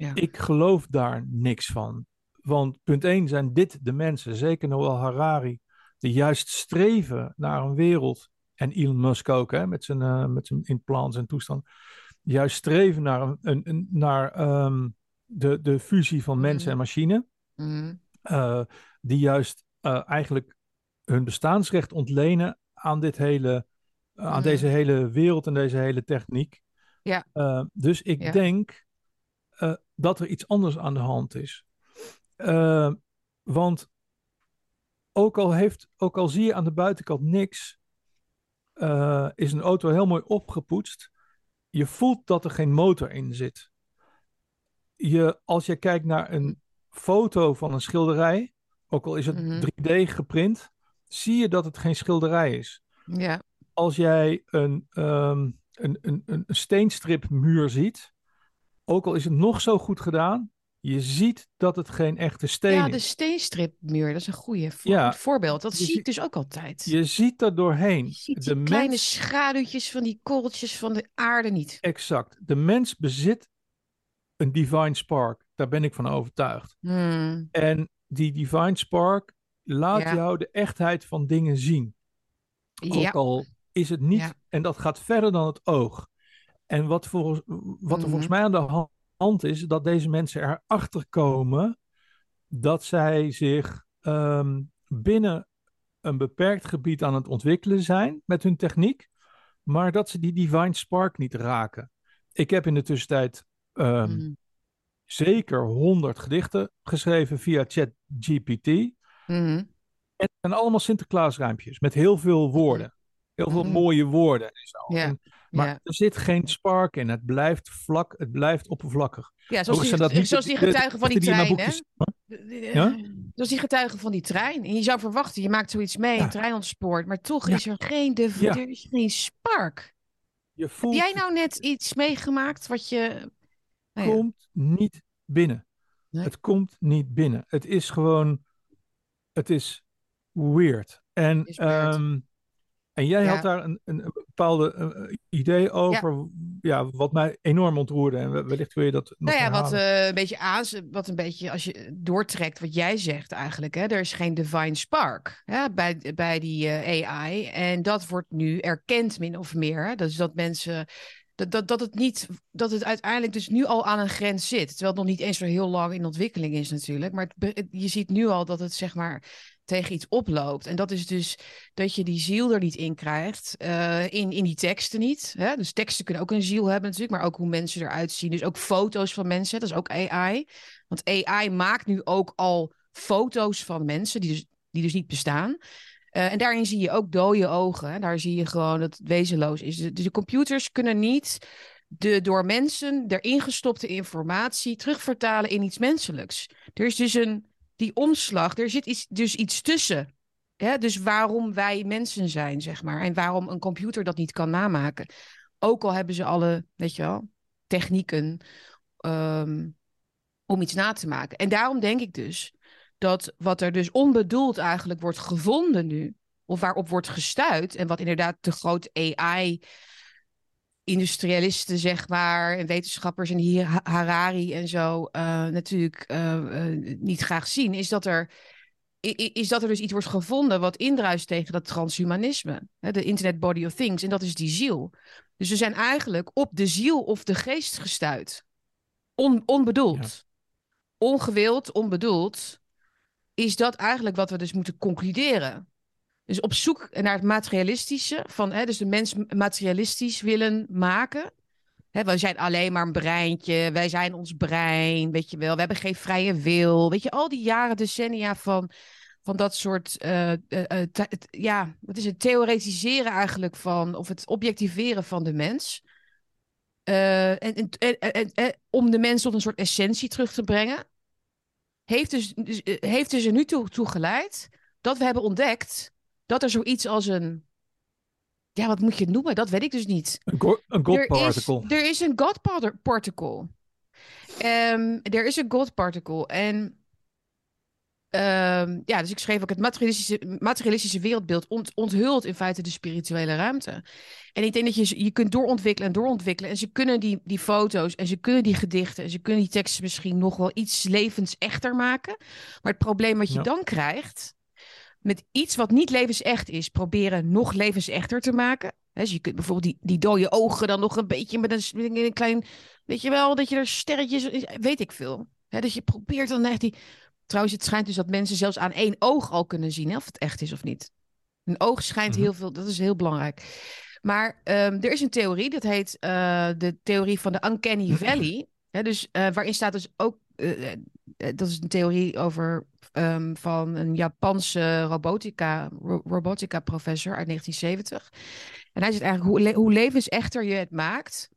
Ja. ik geloof daar niks van. Want punt 1 zijn dit de mensen, zeker Noel Harari, die juist streven naar een wereld. En Elon Musk ook, hè, met zijn, eh, met zijn implants en toestand. Juist streven naar, een, een, een- naar ehm, de, de fusie van mens Mhm. en machine. Hmm. eh, die juist eh, eigenlijk hun bestaansrecht ontlenen aan dit hele, aan Mhm. deze hele wereld en deze hele techniek. Ja. Dus ik Ja. denk dat er iets anders aan de hand is. Eh, want ook al, heeft, ook al zie je aan de buitenkant niks, eh, is een auto heel mooi opgepoetst. Je voelt dat er geen motor in zit. Je, als je kijkt naar een foto van een schilderij, ook al is het Mhm. 3D geprint, zie je dat het geen schilderij is. Ja. Als jij een, ehm, een, een, een steenstripmuur ziet, ook al is het nog zo goed gedaan, je ziet dat het geen echte steen ja, de is. steenstripmuur, dat is een goede voor, Ja. voorbeeld. Dat zie ik dus ook altijd. Je ziet er doorheen. Je ziet de kleine schaduwtjes van die korreltjes van de aarde niet. exact. De mens bezit een divine spark. Daar ben ik van overtuigd. Hmm. En die divine spark laat Ja. jou de echtheid van dingen zien. Ook al is het niet, en dat gaat verder dan het oog. En wat, volgens, wat er Mhm. volgens mij aan de ha- hand is, dat deze mensen erachter komen dat zij zich ehm, binnen een beperkt gebied aan het ontwikkelen zijn met hun techniek, maar dat ze die divine spark niet raken. Ik heb in de tussentijd ehm, Mhm. zeker 100 gedichten geschreven via ChatGPT. Mhm. En het zijn allemaal Sinterklaasruimpjes met heel veel woorden. Heel veel Mhm. mooie woorden en zo. Ja, En- maar ja. er zit geen spark in. Het blijft vlak, het blijft oppervlakkig. Ja, zoals die, zijn dat niet zoals die getuigen van die trein, hè? Ja? Zoals die getuigen van die trein. En je zou verwachten, je maakt zoiets mee, Ja. een trein ontspoort. Maar toch is er geen, de, Ja. er is geen spark. Je Heb voelt, jij nou net iets meegemaakt wat je... Nou komt niet binnen. Nee. Het komt niet binnen. Het is gewoon, het is weird. En, Is weird. ehm, en jij Ja. had daar een, een, een bepaalde eh, idee over, ja. wat mij enorm ontroerde. En we- wellicht wil je dat nog Nou ja, wat eh, een beetje aan, wat een beetje als je doortrekt wat jij zegt eigenlijk. Hè? Er is geen divine spark hè? Bij, bij die eh, AI. En dat wordt nu erkend min of meer. Hè? Dus dat mensen. Dat, dat, dat, het niet, dat het uiteindelijk dus nu al aan een grens zit. Terwijl het nog niet eens zo heel lang in ontwikkeling is natuurlijk. Maar het- je ziet nu al dat het zeg maar tegen iets oploopt. En dat is dus dat je die ziel er niet in krijgt. eh, in, in die teksten niet. Hè? Dus teksten kunnen ook een ziel hebben natuurlijk. Maar ook hoe mensen eruit zien. Dus ook foto's van mensen. Dat is ook AI. Want AI maakt nu ook al foto's van mensen die dus, die dus niet bestaan. Eh, en daarin zie je ook dode ogen. Hè? Daar zie je gewoon dat het wezenloos is. Dus de computers kunnen niet de door mensen erin gestopte informatie terugvertalen in iets menselijks. Er is dus een, die omslag, er zit iets, dus iets tussen. Hè? Dus waarom wij mensen zijn, zeg maar. En waarom een computer dat niet kan namaken. Ook al hebben ze alle, weet je wel, technieken ehm, om iets na te maken. En daarom denk ik dus dat wat er dus onbedoeld eigenlijk wordt gevonden nu, of waarop wordt gestuurd, en wat inderdaad de grote AI industrialisten, zeg maar, en wetenschappers en hier Ha- Harari en zo eh, natuurlijk eh, eh, niet graag zien, is dat er is dat er dus iets wordt gevonden wat indruist tegen dat transhumanisme, hè, de Internet Body of Things, en dat is die ziel. Dus we zijn eigenlijk op de ziel of de geest gestuurd, On, onbedoeld, ongewild, onbedoeld, is dat eigenlijk wat we dus moeten concluderen. Dus op zoek naar het materialistische, van, hè, dus de mens materialistisch willen maken. Hè, wij zijn alleen maar een breintje, wij zijn ons brein, weet je wel. We hebben geen vrije wil. Weet je, al die jaren, decennia van, van dat soort, eh, eh, eh, ja, wat is het, theoretiseren eigenlijk van, of het objectiveren van de mens. En, en, om de mens tot een soort essentie terug te brengen. Heeft dus, dus, heeft dus er nu toe, toe geleid dat we hebben ontdekt dat er zoiets als een. Ja, wat moet je het noemen? Dat weet ik dus niet. Een, go- een God Er is, particle. er is een God par- particle. Ehm, er is een God particle. En ehm, ja, dus ik schreef ook het materialistische, materialistische wereldbeeld ont, onthult in feite de spirituele ruimte. En ik denk dat je, je kunt doorontwikkelen en doorontwikkelen. En ze kunnen die, die foto's en ze kunnen die gedichten en ze kunnen die teksten misschien nog wel iets levensechter maken. Maar het probleem wat je Ja. dan krijgt, met iets wat niet levensecht is, proberen nog levensechter te maken. Dus je kunt bijvoorbeeld die, die dode ogen dan nog een beetje met een, een klein, weet je wel, dat je er sterretjes, weet ik veel. Hè, dus je probeert dan echt die. Trouwens, het schijnt dus dat mensen zelfs aan één oog al kunnen zien hè, of het echt is of niet. Een oog schijnt Mhm. heel veel, dat is heel belangrijk. Maar ehm, er is een theorie, dat heet eh, de theorie van de Uncanny Valley. Dus, eh, waarin staat dus ook, eh, eh, dat is een theorie over ehm, van een Japanse robotica, ro- robotica professor uit 1970. En hij zegt eigenlijk hoe, le- hoe levensechter je het maakt,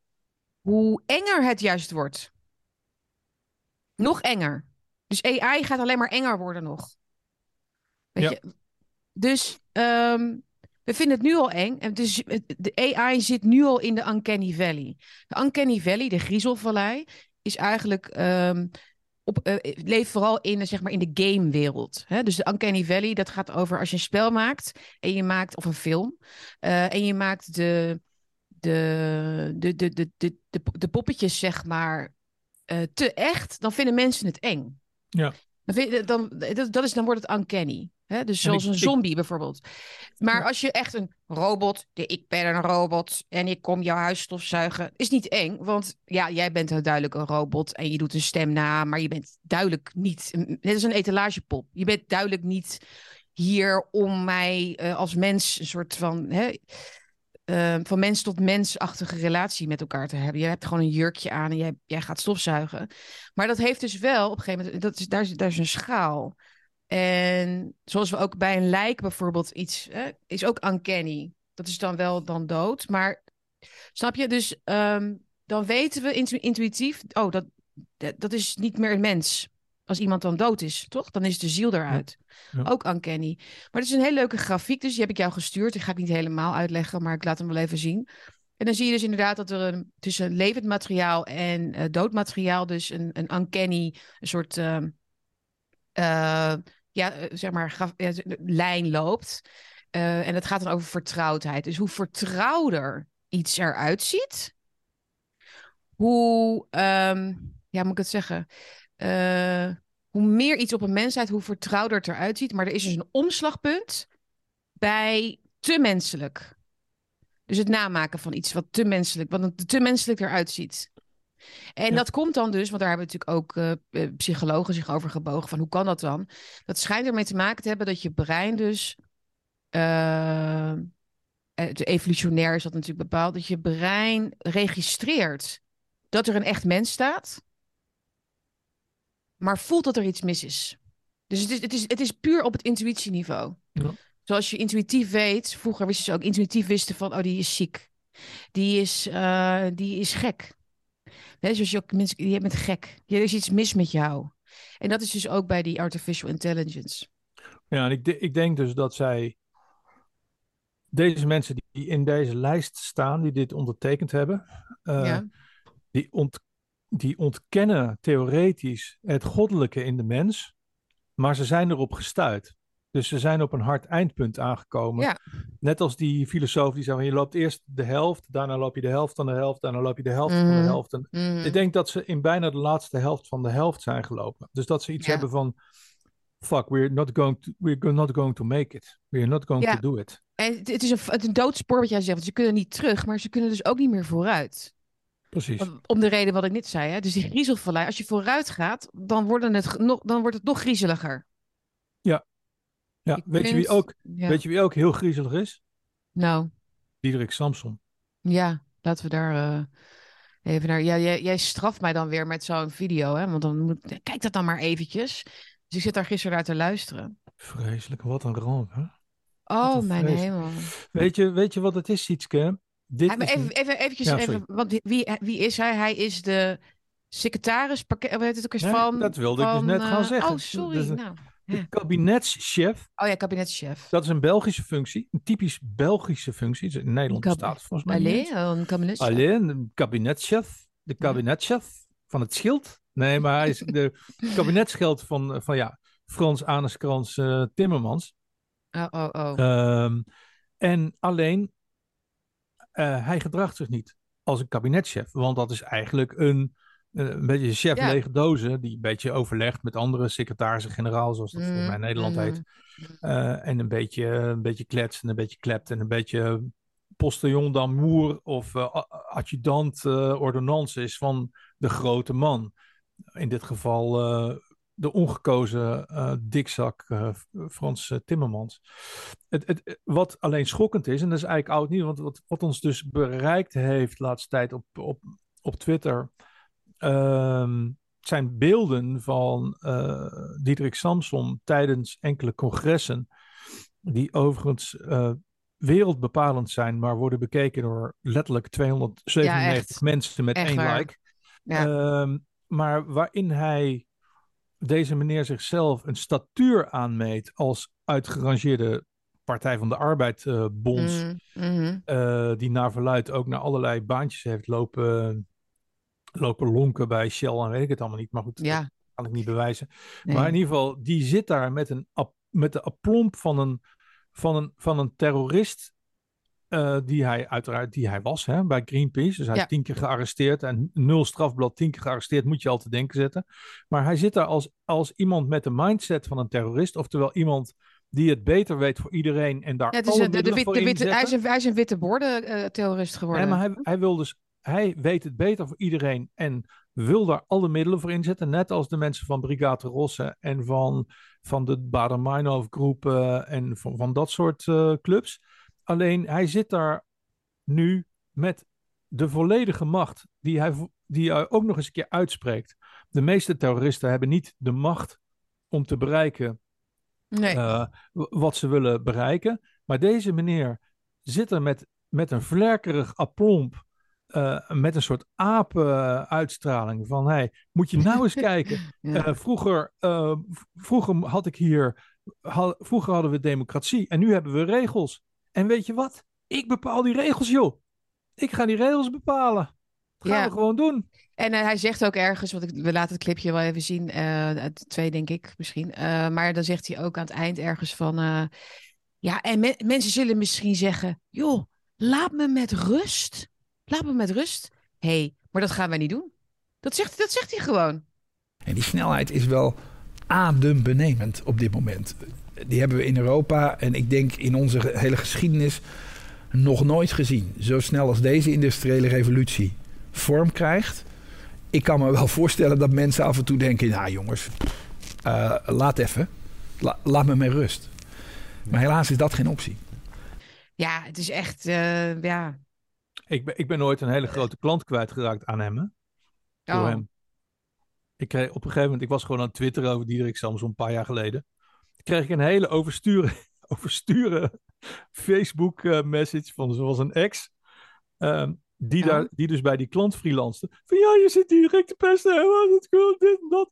hoe enger het juist wordt. Nog enger. Dus AI gaat alleen maar enger worden nog. Weet Ja. je? Dus ehm, we vinden het nu al eng. En dus de AI zit nu al in de Uncanny Valley. De Uncanny Valley, de griezelvallei, is eigenlijk ehm, op, eh, leeft vooral in, zeg maar, in de gamewereld. Dus de Uncanny Valley, dat gaat over als je een spel maakt en je maakt, of een film, eh, en je maakt de, de, de, de, de, de, de, de poppetjes, zeg maar, eh, te echt, dan vinden mensen het eng. Ja. Dan, vind je- dan, dat, dat is, dan wordt het uncanny. Hè? Dus zoals ik- een ik- zombie bijvoorbeeld. Maar Ja. als je echt een robot, de ik ben een robot en ik kom jouw huis stofzuigen, is niet eng. Want ja, jij bent heel duidelijk een robot en je doet een stem na, maar je bent duidelijk niet, net als een etalagepop. Je bent duidelijk niet hier om mij eh, als mens een soort van, hè, eh, van mens tot mensachtige relatie met elkaar te hebben. Je hebt gewoon een jurkje aan en jij, jij gaat stofzuigen. Maar dat heeft dus wel op een gegeven moment, dat is, daar, is, daar is een schaal. En zoals we ook bij een lijk bijvoorbeeld iets, hè, is ook uncanny. Dat is dan wel dan dood. Maar snap je? Dus ehm, dan weten we intu- intuïtief, oh, dat, dat, is niet meer een mens. Als iemand dan dood is, toch? Dan is de ziel eruit. Ja. Ook uncanny. Maar het is een hele leuke grafiek, dus die heb ik jou gestuurd. Die ga ik niet helemaal uitleggen, maar ik laat hem wel even zien. En dan zie je dus inderdaad dat er een, tussen levend materiaal en eh, dood materiaal dus een, een uncanny, een soort, ehm, eh, ja, eh, zeg maar, lijn loopt. Eh, en het gaat dan over vertrouwdheid. Dus hoe vertrouwder iets eruit ziet, hoe, ehm, ja, moet ik het zeggen? Eh, hoe meer iets op een mensheid, hoe vertrouwder het eruit ziet. Maar er is dus een omslagpunt bij te menselijk. Dus het namaken van iets wat te menselijk, wat te menselijk eruit ziet. En Ja. dat komt dan dus, want daar hebben natuurlijk ook eh, eh, psychologen zich over gebogen van hoe kan dat dan? Dat schijnt ermee te maken te hebben dat je brein dus, de evolutionair is dat natuurlijk bepaald, dat je brein registreert dat er een echt mens staat, maar voelt dat er iets mis is. Dus het is, het is, het is puur op het intuïtieniveau. Ja. Zoals je intuïtief weet, vroeger wisten ze ook intuïtief wisten van, oh, die is ziek. Die is, eh, die is gek. Zoals je ook mensen, je bent gek. Er is iets mis met jou. En dat is dus ook bij die artificial intelligence. Ja, en ik, ik denk dus dat zij, deze mensen die in deze lijst staan, die dit ondertekend hebben, eh, ja. die, ont, die ontkennen theoretisch het goddelijke in de mens, maar ze zijn erop gestuurd. Dus ze zijn op een hard eindpunt aangekomen. Ja. Net als die filosoof die zei, je loopt eerst de helft, daarna loop je de helft van de helft, daarna loop je de helft van de Mhm. helft. En Mhm. ik denk dat ze in bijna de laatste helft van de helft zijn gelopen. Dus dat ze iets Ja. hebben van, fuck, we're not going to, we're not going to make it. We're not going Ja. to do it. En het, is een, het is een doodspoor wat jij zegt. Want ze kunnen niet terug, maar ze kunnen dus ook niet meer vooruit. Precies. Om- de reden wat ik net zei. Hè? Dus die griezelvallei, als je vooruit gaat, dan, worden het nog, dan wordt het nog griezeliger. Ja, weet, je wie ook, Ja. weet je wie ook heel griezelig is? Nou, Diederik Samson. ja, laten we daar eh, even naar... Ja, jij, jij straft mij dan weer met zo'n video, hè? Want dan moet. Kijk dat dan maar eventjes. Dus ik zit daar gisteren naar te luisteren. Vreselijk, wat een ramp. Hè? Oh, een mijn hemel. Weet, je, weet je wat het is, Sietske? Dit maar even, even, eventjes, Ja, even, want wie- wie, is hij? Hij is de secretaris, pakket, wat heet het ook eens Nee, van? dat wilde ik dus net gaan eh, zeggen. Oh, sorry. Dus, eh, nou. De kabinetschef, Oh ja, kabinetschef. dat is een Belgische functie. Een typisch Belgische functie. In Nederland Kab- bestaat het volgens mij niet Allee, eens. een kabinetchef. Alleen een kabinetchef. De kabinetchef van het schild. Nee, maar hij is de kabinetschild van, van ja, Frans Aneskrans eh, Timmermans. Oh, oh, oh. Ehm, en alleen, eh, hij gedraagt zich niet als een kabinetchef. Want dat is eigenlijk een, eh, een beetje chef Ja. lege dozen. Die een beetje overlegt met andere secretarissen-generaal, zoals dat volgens mij in Mm, Nederland mm. heet. Eh, en een beetje, een beetje klets en een beetje klept en een beetje postillon d'amour of eh, a- adjudant eh ordonnance is van de grote man. In dit geval eh, de ongekozen eh, dikzak eh, Frans eh, Timmermans. Het, het, wat alleen schokkend is, en dat is eigenlijk oud nieuws, want wat, wat ons dus bereikt heeft de laatste tijd op, op, op Twitter, ehm, zijn beelden van eh Diederik Samson tijdens enkele congressen, die overigens eh, wereldbepalend zijn, maar worden bekeken door letterlijk 297 echt. mensen met Echt één waar. like. Ja. Ehm, maar waarin hij deze meneer zichzelf een statuur aanmeet als uitgerangeerde Partij van de Arbeid eh, bonds, Mm, mhm. die naar verluid ook naar allerlei baantjes heeft lopen, lopen lonken bij Shell en weet ik het allemaal niet, maar goed, dat Ja, kan ik niet bewijzen. nee. Maar in ieder geval, die zit daar met, een, met de aplomb van een, van een, van een terrorist. eh, die hij uiteraard die hij was hè, bij Greenpeace. Dus hij Ja. is tien keer gearresteerd en nul strafblad, tien keer gearresteerd, moet je al te denken zetten. Maar hij zit daar als, als iemand met de mindset van een terrorist, oftewel iemand die het beter weet voor iedereen en daar Ja, het is alle een, de, wit- hij, is een, hij is een witte borden eh, terrorist geworden. Nee, maar hij, hij wil dus, hij weet het beter voor iedereen en wil daar alle middelen voor inzetten. Net als de mensen van Brigade Rosse en van, van de Bader-Meinhof groep eh, en van, van dat soort eh, clubs. Alleen hij zit daar nu met de volledige macht die hij, die hij ook nog eens een keer uitspreekt. De meeste terroristen hebben niet de macht om te bereiken Nee. eh, wat ze willen bereiken. Maar deze meneer zit er met, met een vlerkerig aplomb, eh, met een soort apen-uitstraling van, hey, moet je nou eens kijken. Ja. Eh, vroeger, eh, vroeger had ik hier, vroeger hadden we democratie en nu hebben we regels. En weet je wat? Ik bepaal die regels, joh. Ik ga die regels bepalen. Dat gaan Ja. we gewoon doen. En hij zegt ook ergens, want ik, we laten het clipje wel even zien, twee denk ik misschien. Maar dan zegt hij ook aan het eind ergens van, ja, en me- mensen zullen misschien zeggen, joh, laat me met rust. Laat me met rust. Hé, hey, maar dat gaan wij niet doen. Dat zegt, dat zegt hij gewoon. En die snelheid is wel adembenemend op dit moment. Die hebben we in Europa en ik denk in onze hele geschiedenis nog nooit gezien. Zo snel als deze industriële revolutie vorm krijgt. Ik kan me wel voorstellen dat mensen af en toe denken: nou jongens, eh, laat even. La- laat me met rust. Maar helaas is dat geen optie. Ja, het is echt, eh, ja. Ik ben, ik ben nooit een hele grote klant kwijtgeraakt aan hem. Hè? Door Oh. hem. Ik kreeg op een gegeven moment, ik was gewoon aan het twitteren over Diederik Samson een paar jaar geleden. Toen kreeg ik een hele oversturen, oversturen Facebook eh, message van zoals een ex. ehm, die, Ja. daar, die dus bij die klant freelancede. Van ja, je zit direct te pesten. het goed, dit en dat.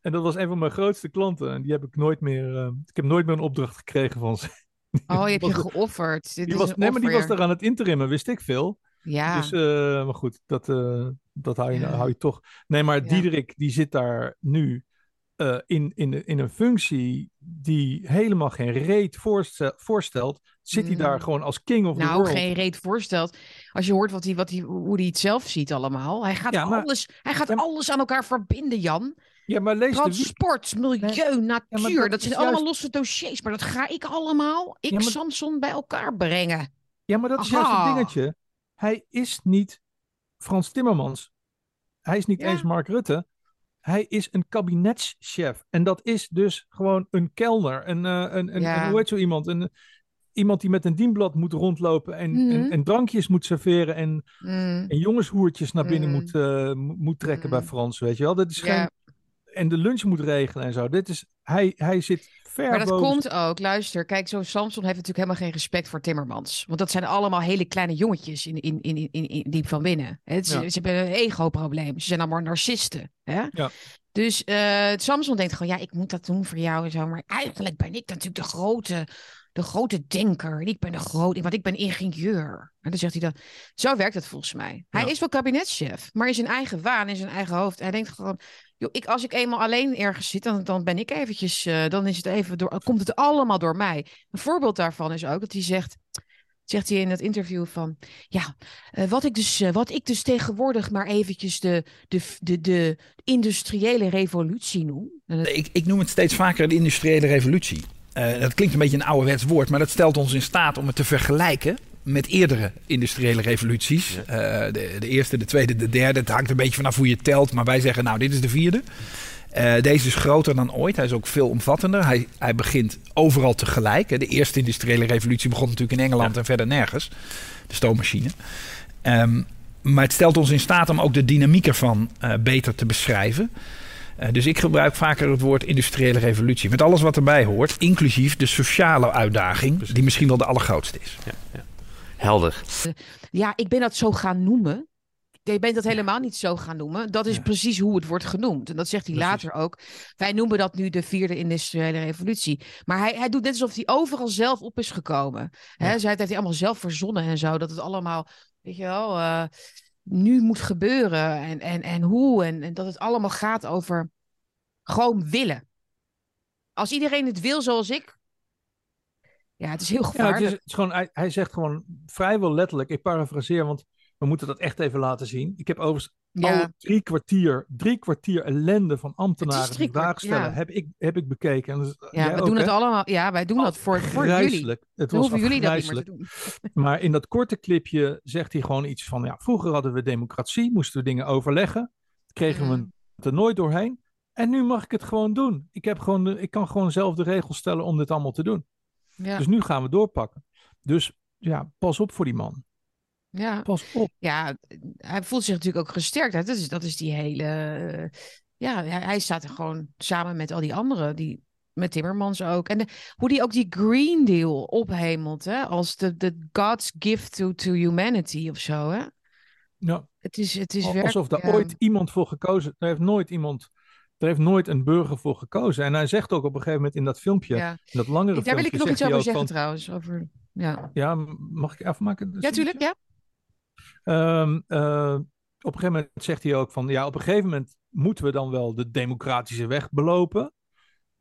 En dat was een van mijn grootste klanten. En die heb ik nooit meer. eh, ik heb nooit meer een opdracht gekregen van ze. Oh, je hebt je geofferd. Dit Die is was, nee, maar die was daar aan het interimmen, wist ik veel. Ja, Dus, eh, maar goed, dat, eh, dat hou, je, Ja. hou je toch. Nee, maar Ja. Diederik, die zit daar nu eh, in, in, in een functie die helemaal geen reet voorstel, voorstelt. Zit hij daar Mm. gewoon als king of the nou, world. geen reet voorstelt. Als je hoort wat hij, wat hij, hoe hij het zelf ziet allemaal. Hij gaat, Ja, maar- alles, hij gaat alles aan elkaar verbinden, Jan. Ja, maar lees de... Transport, milieu, natuur. dat zijn allemaal juist- losse dossiers. Maar dat ga ik allemaal, ik maar- Samson, bij elkaar brengen. Ja, maar dat is juist Aha. het dingetje. Hij is niet Frans Timmermans. Hij is niet Ja. eens Mark Rutte. Hij is een kabinetschef. En dat is dus gewoon een kelner. Een, eh, een, een, Ja. een- hoe heet zo iemand? Een, iemand die met een dienblad moet rondlopen en, Mhm. en, en drankjes moet serveren en, Mm, en jongenshoertjes naar binnen Mhm. moet, eh, mo- moet trekken bij Mhm. Frans, weet je wel. Dat is Ja. geen... En de lunch moet regelen en zo. Dit is... Hij, hij zit ver Maar dat boven... komt ook, luister, kijk, zo'n Samson heeft natuurlijk helemaal geen respect voor Timmermans. Want dat zijn allemaal hele kleine jongetjes in, in, in, in, van binnen. Het Ja. Ze hebben een ego-probleem. Ze zijn allemaal narcisten. Hè? Ja. Dus eh, Samson denkt gewoon, ja, ik moet dat doen voor jou en zo. Maar eigenlijk ben ik natuurlijk de grote, de grote denker. En ik ben de grote, want ik ben ingenieur. En dan zegt hij dan, zo werkt het volgens mij. Hij Ja. is wel kabinetschef, maar in zijn eigen waan, in zijn eigen hoofd. Hij denkt gewoon, joh, ik, als ik eenmaal alleen ergens zit, dan, dan ben ik eventjes, eh, dan is het even door, komt het allemaal door mij. Een voorbeeld daarvan is ook dat hij zegt, zegt hij in het interview van, ja, eh, wat, ik dus, eh, wat ik dus tegenwoordig maar eventjes de, de, de, de industriële revolutie noem. Dat- Ik, ik noem het steeds vaker de industriële revolutie. Dat klinkt een beetje een ouderwets woord, maar dat stelt ons in staat om het te vergelijken met eerdere industriële revoluties. Eh, de, de eerste, de tweede, de derde. Het hangt een beetje vanaf hoe je telt, maar wij zeggen nou, dit is de vierde. Eh, deze is groter dan ooit. Hij is ook veel omvattender. Hij, hij begint overal tegelijk. hè. De eerste industriële revolutie begon natuurlijk in Engeland en verder nergens. De stoommachine. Ehm, maar het stelt ons in staat om ook de dynamiek ervan eh, beter te beschrijven. Dus ik gebruik vaker het woord industriële revolutie. Met alles wat erbij hoort, inclusief de sociale uitdaging, die misschien wel de allergrootste is. Ja, ja. Helder. Ja, ik ben dat zo gaan noemen. Je bent dat helemaal niet zo gaan noemen. Dat is Ja. precies hoe het wordt genoemd. En dat zegt hij Precies. later ook. Wij noemen dat nu de vierde industriële revolutie. Maar hij, hij doet net alsof hij overal zelf op is gekomen. Ja. zij heeft hij allemaal zelf verzonnen en zo. Dat het allemaal, weet je wel, eh, nu moet gebeuren. En, en, en hoe. En, en dat het allemaal gaat over gewoon willen. Als iedereen het wil zoals ik. Ja, het is heel Ja, het gevaarlijk. is, het is gewoon, hij, hij zegt gewoon vrijwel letterlijk, ik parafraseer, want we moeten dat echt even laten zien. Ik heb overigens Ja. al drie kwartier, drie kwartier ellende van ambtenaren die vragen kwart- stellen, ja. heb, ik, heb ik bekeken. En is- Ja, we ook, doen het allemaal. Ja, wij doen dat voor, voor jullie. Het was hoeven jullie dat niet meer te doen. Maar in dat korte clipje zegt hij gewoon iets van, ja, vroeger hadden we democratie, moesten we dingen overleggen. kregen we het er nooit doorheen. En nu mag ik het gewoon doen. Ik, heb gewoon ik kan gewoon zelf de regels stellen om dit allemaal te doen. Ja, Dus nu gaan we doorpakken. Dus ja, pas op voor die man. ja. Pas op. ja, hij voelt zich natuurlijk ook gesterkt. hè. Dat is, dat is die hele. ja, hij, hij staat er gewoon samen met al die anderen. Die, met Timmermans ook. En de- hoe die ook die Green Deal ophemelt. Hè, als de, de God's gift to, to humanity of zo. Hè? Ja, Het is, het is alsof daar ja. ooit iemand voor gekozen. Er heeft nooit iemand. Er heeft nooit een burger voor gekozen. En hij zegt ook op een gegeven moment in dat filmpje, Ja. in dat langere Daar wil ik filmpje, nog iets over zeggen van, trouwens. Over, ja, Ja, mag ik afmaken? ja tuurlijk. Ja. Ehm, eh, op een gegeven moment zegt hij ook van, ja, op een gegeven moment moeten we dan wel de democratische weg belopen.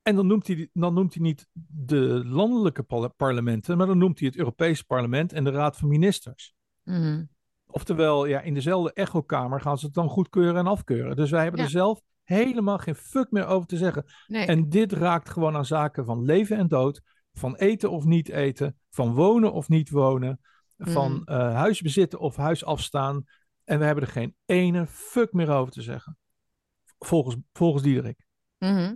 En dan noemt hij, dan noemt hij niet de landelijke parle- parlementen, maar dan noemt hij het Europese parlement en de Raad van Ministers. Mhm. Oftewel, ja, in dezelfde echokamer gaan ze het dan goedkeuren en afkeuren. Dus wij hebben Ja. er zelf helemaal geen fuck meer over te zeggen. Nee. En dit raakt gewoon aan zaken van leven en dood, van eten of niet eten, van wonen of niet wonen, van eh, huis bezitten of huis afstaan. En we hebben er geen ene fuck meer over te zeggen. Volgens, volgens Diederik. Mhm.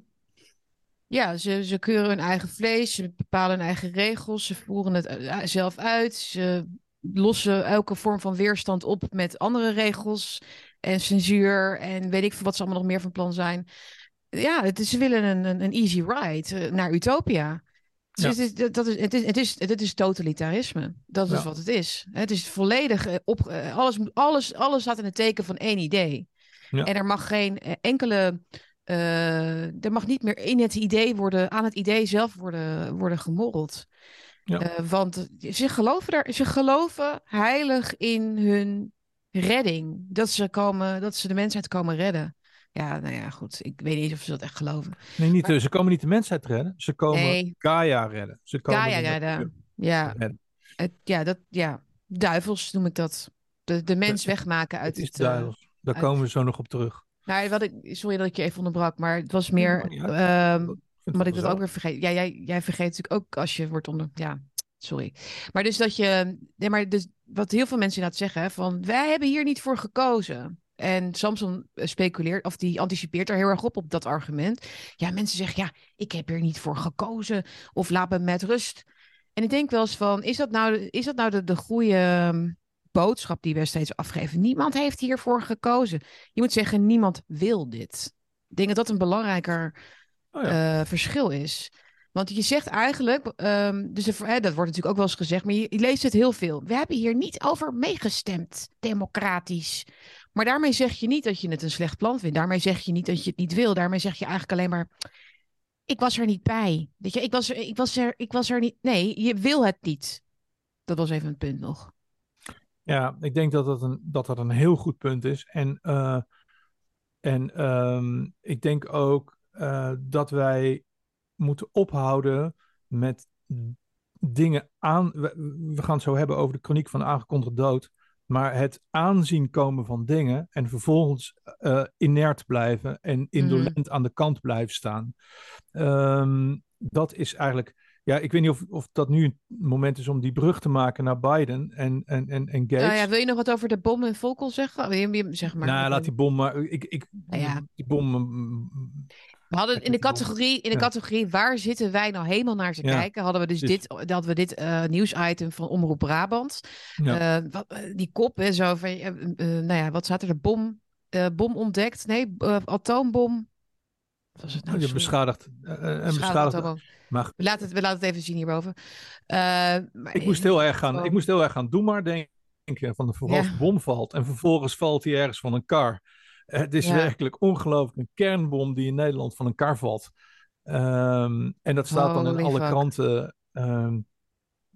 Ja, ze, ze keuren hun eigen vlees, ze bepalen hun eigen regels, ze voeren het eh, zelf uit, ze lossen elke vorm van weerstand op met andere regels en censuur en weet ik veel wat ze allemaal nog meer van plan zijn. Ja, het is, ze willen een, een, een easy ride eh, naar Utopia. Dus Ja. het, is, dat is, het, is, het, is, het is totalitarisme. Dat is Ja. wat het is. Het is volledig eh, op. eh, Alles, alles, alles staat in het teken van één idee. Ja. En er mag geen enkele. er mag niet meer in het idee worden, aan het idee zelf worden, worden gemorreld. Ja. Want ze geloven, daar, ze geloven heilig in hun redding. Dat ze, komen, dat ze de mensheid komen redden. Ja, nou ja, goed. Ik weet niet of ze dat echt geloven. Nee, niet, Maar- ze komen niet de mensheid redden, ze komen Nee. Gaia redden. Ze komen Gaia de redden. Ja, redden. het, ja, dat, ja, duivels noem ik dat. De, de mens wegmaken uit Het eh, duidelijk. Daar uit- komen we zo nog op terug. nou, wat ik, sorry dat ik je even onderbrak, maar het was meer. niet uit. ehm, Ik dat ook weer vergeet. Ja, jij, jij vergeet natuurlijk ook als je wordt onder. Ja, sorry. Maar dus dat je. Nee, maar dus wat heel veel mensen inderdaad zeggen: van wij hebben hier niet voor gekozen. En Samson eh, speculeert, of die anticipeert er heel erg op, op dat argument. Ja, mensen zeggen: ja, ik heb hier niet voor gekozen. Of laat me met rust. En ik denk wel eens van: is dat nou, is dat nou de, de goede ehm, boodschap die we steeds afgeven? Niemand heeft hiervoor gekozen. Je moet zeggen: niemand wil dit. Ik denk dat dat een belangrijker Oh ja. eh, verschil is. Want je zegt eigenlijk, ehm, dus hè, dat wordt natuurlijk ook wel eens gezegd, maar je, je leest het heel veel. We hebben hier niet over meegestemd, democratisch. Maar daarmee zeg je niet dat je het een slecht plan vindt. Daarmee zeg je niet dat je het niet wil. Daarmee zeg je eigenlijk alleen maar, ik was er niet bij. Weet je, ik was er, ik was er, ik was er niet. Nee, je wil het niet. Dat was even een punt nog. Ja, ik denk dat dat een, dat dat een heel goed punt is. En, eh, en ehm, ik denk ook eh, dat wij moeten ophouden met dingen aan. We, we gaan het zo hebben over de chroniek van de aangekondigde dood. Maar het aanzien komen van dingen en vervolgens eh, inert blijven en indolent aan de kant blijven staan. Ehm, dat is eigenlijk. Ja, ik weet niet of, of dat nu een moment is om die brug te maken naar Biden en, en, en, en Gates. Nou ja, wil je nog wat over de bom in Volkel zeggen? Zeg maar. nou, laat die bom maar. Ik, ik, Nou ja. Die bom. We hadden in de categorie, in de categorie waar zitten wij nou helemaal naar te kijken, hadden we dus dit, hadden we dit eh, nieuwsitem van Omroep Brabant. Eh, wat, eh, die kop en zo van, nou ja, wat staat er? De bom, bom ontdekt? Nee, atoombom. Wat was het nou? je Sorry. beschadigd. Beschadigd beschadigd. Maar We laten, het, we laten het even zien hierboven. Maar, ik moest heel erg gaan. Ik moest heel erg gaan. Doe maar denken van Ja. de bom valt en vervolgens valt hij ergens van een kar. Het is Ja. werkelijk ongelooflijk een kernbom die in Nederland van een kar valt. Ehm, en dat staat dan in Holy alle fuck. kranten. Ehm,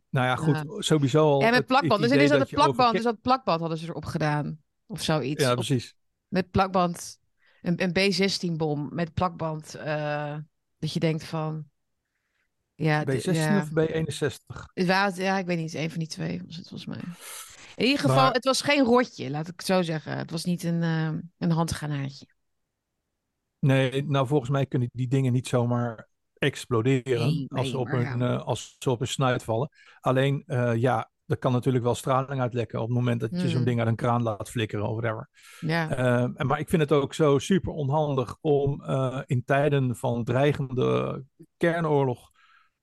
nou ja, goed, sowieso al. Ja, met het- plakband. het Dus is dat over plakband, dus dat plakband hadden ze erop gedaan. Of zoiets. Ja, Op- precies. met plakband, een, een B-16-bom met plakband. eh, dat je denkt van. Ja, d- B16 ja. of B61? Het waren, ja, ik weet niet, een van die twee was het volgens mij. In ieder geval, Maar- het was geen rotje, laat ik het zo zeggen. Het was niet een, eh, een handgranaatje. Nee, nou volgens mij kunnen die dingen niet zomaar exploderen Nee, als, nee, ze op maar een, ja. eh, als ze op een snuit vallen. Alleen, eh, ja, er kan natuurlijk wel straling uitlekken op het moment dat je zo'n Mhm. ding uit een kraan laat flikkeren of whatever. Ja. En, maar ik vind het ook zo super onhandig om in tijden van dreigende kernoorlog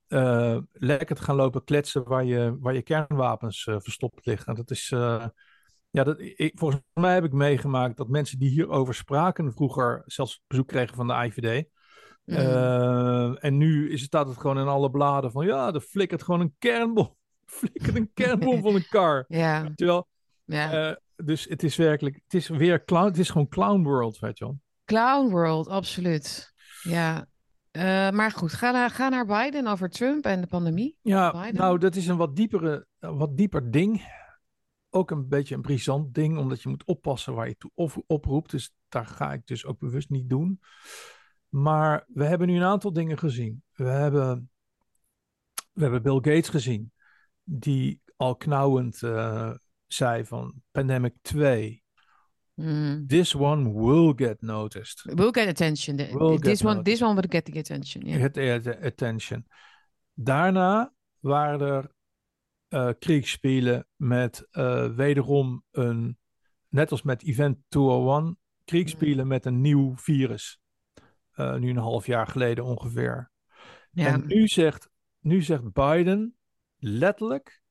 eh, lekker te gaan lopen kletsen waar je, waar je kernwapens eh, verstopt liggen. Dat is, eh, ja, dat, ik, volgens mij heb ik meegemaakt dat mensen die hierover spraken vroeger zelfs bezoek kregen van de IVD. Mhm. En nu is, staat het gewoon in alle bladen van ja, er flikkert gewoon een kernbom. Flikkert een kernbom van een kar. ja. Terwijl, ja. dus het is werkelijk, het is weer clown, het is gewoon clown world, weet je wel. Clown World, absoluut. Ja. Eh, maar goed, ga naar, ga naar Biden over Trump en de pandemie. Ja, Biden? nou, dat is een wat, diepere, een wat dieper ding. Ook een beetje een brisant ding, omdat je moet oppassen waar je toe op, oproept. Dus daar ga ik dus ook bewust niet doen. Maar we hebben nu een aantal dingen gezien. We hebben, we hebben Bill Gates gezien, die al knauwend eh, zei van Pandemic 2. Mm. This one will get noticed. We'll get attention. The- Will this, get one, this one will get the attention. Get the attention. Daarna waren er kriegspelen met eh, wederom een, net als met Event 201, kriegspelen met een nieuw virus. Eh, nu een half jaar geleden ongeveer. Ja. En nu zegt, nu zegt Biden letterlijk,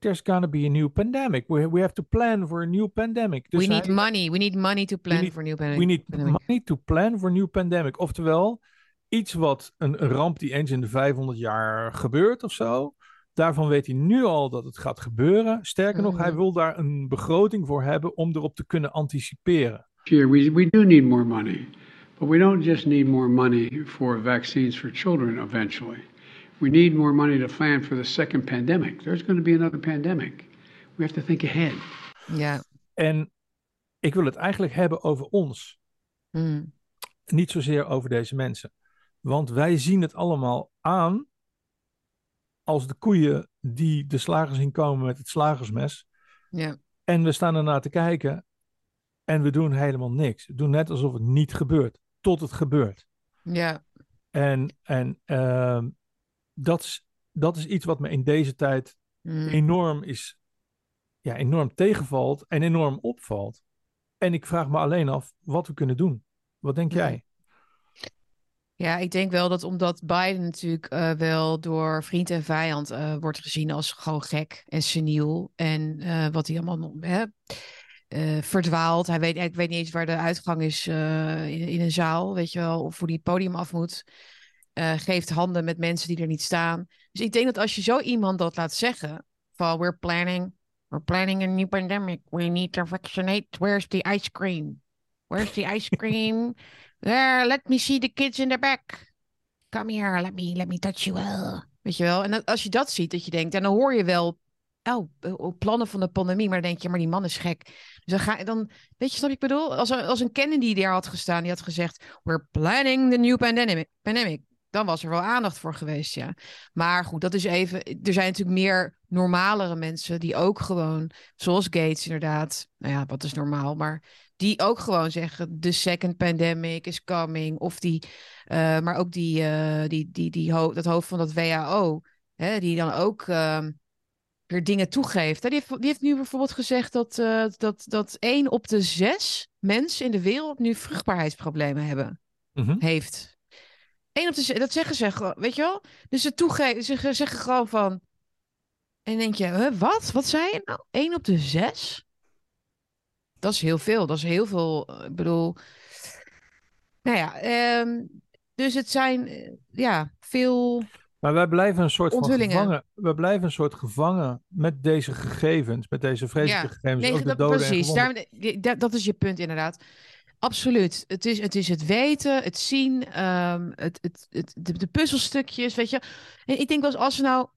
there's gonna be a new pandemic. We, we have to plan for a new pandemic. Dus we need hij- money. We need money to plan need- for new pandemic. We need pandemic. money to plan for a new pandemic. Oftewel, iets wat een, ramp die eens in de 500 jaar gebeurt of zo. Daarvan weet hij nu al dat het gaat gebeuren. Sterker nog, hij Mhm. wil daar een begroting voor hebben om erop te kunnen anticiperen. We, we do need more money, but we don't just need more money for vaccines for children eventually. We need more money to plan for the second pandemic. There's going to be another pandemic. We have to think ahead. Ja. En ik wil het eigenlijk hebben over ons. Mm. Niet zozeer over deze mensen. Want wij zien het allemaal aan als de koeien die de slager zien komen met het slagersmes. Ja. En we staan ernaar te kijken en we doen helemaal niks. We doen net alsof het niet gebeurt, tot het gebeurt. Ja. En, en ehm, dat, is, dat is iets wat me in deze tijd Mm. enorm is, ja, enorm tegenvalt en enorm opvalt. En ik vraag me alleen af wat we kunnen doen. Wat denk Ja. jij? Ja, ik denk wel dat omdat Biden natuurlijk eh, wel door vriend en vijand eh, wordt gezien als gewoon gek en seniel. En eh, wat hij allemaal hè, verdwaalt. Hij weet, ik weet niet eens waar de uitgang is in, in een zaal, weet je wel, of hoe die het podium af moet. Eh, geeft handen met mensen die er niet staan. Dus ik denk dat als je zo iemand dat laat zeggen, van we're planning, we're planning a new pandemic. We need to vaccinate. Where's the ice cream? Where's the ice cream? There, let me see the kids in the back. Come here, let me, let me touch you. Weet je wel? En dat- als je dat ziet, dat je denkt, en dan hoor je wel, oh, eh, oh, plannen van de pandemie, maar dan denk je, maar die man is gek. Dus dan ga je dan, weet je, snap ik bedoel? Als, een- als een Kennedy daar had gestaan, die had gezegd, we're planning the new pandemic, pandemic. Dan was er wel aandacht voor geweest, ja. Maar goed, dat is even. Er zijn natuurlijk meer normalere mensen die ook gewoon, zoals Gates inderdaad. Nou ja, wat is normaal? Maar die ook gewoon zeggen: the second pandemic is coming. Of die, eh, maar ook die, eh, die, die, die ho dat hoofd van dat WHO, hè, die dan ook ehm, weer dingen toegeeft. Hè, Die, heeft, die heeft nu bijvoorbeeld gezegd dat, eh, dat, dat één op de zes mensen in de wereld nu vruchtbaarheidsproblemen hebben Mhm. heeft. Eén op de dat zeggen ze gewoon, weet je wel? Dus ze, toegeven, ze ge- zeggen gewoon van. En dan denk je, huh, wat? Wat zei je nou? Eén op de zes? Dat is heel veel. Dat is heel veel. eh, Ik bedoel. Nou ja, ehm, dus het zijn eh, ja, veel. Maar wij blijven een soort van gevangen. We blijven een soort gevangen met deze gegevens, met deze vreselijke Ja, gegevens. Nee, ook de dat, doden en precies. dat, dat is je punt inderdaad. Absoluut. Het is het, is het weten, het zien, ehm, het, het, het, de, puzzelstukjes, weet je. En ik denk wel als we nou...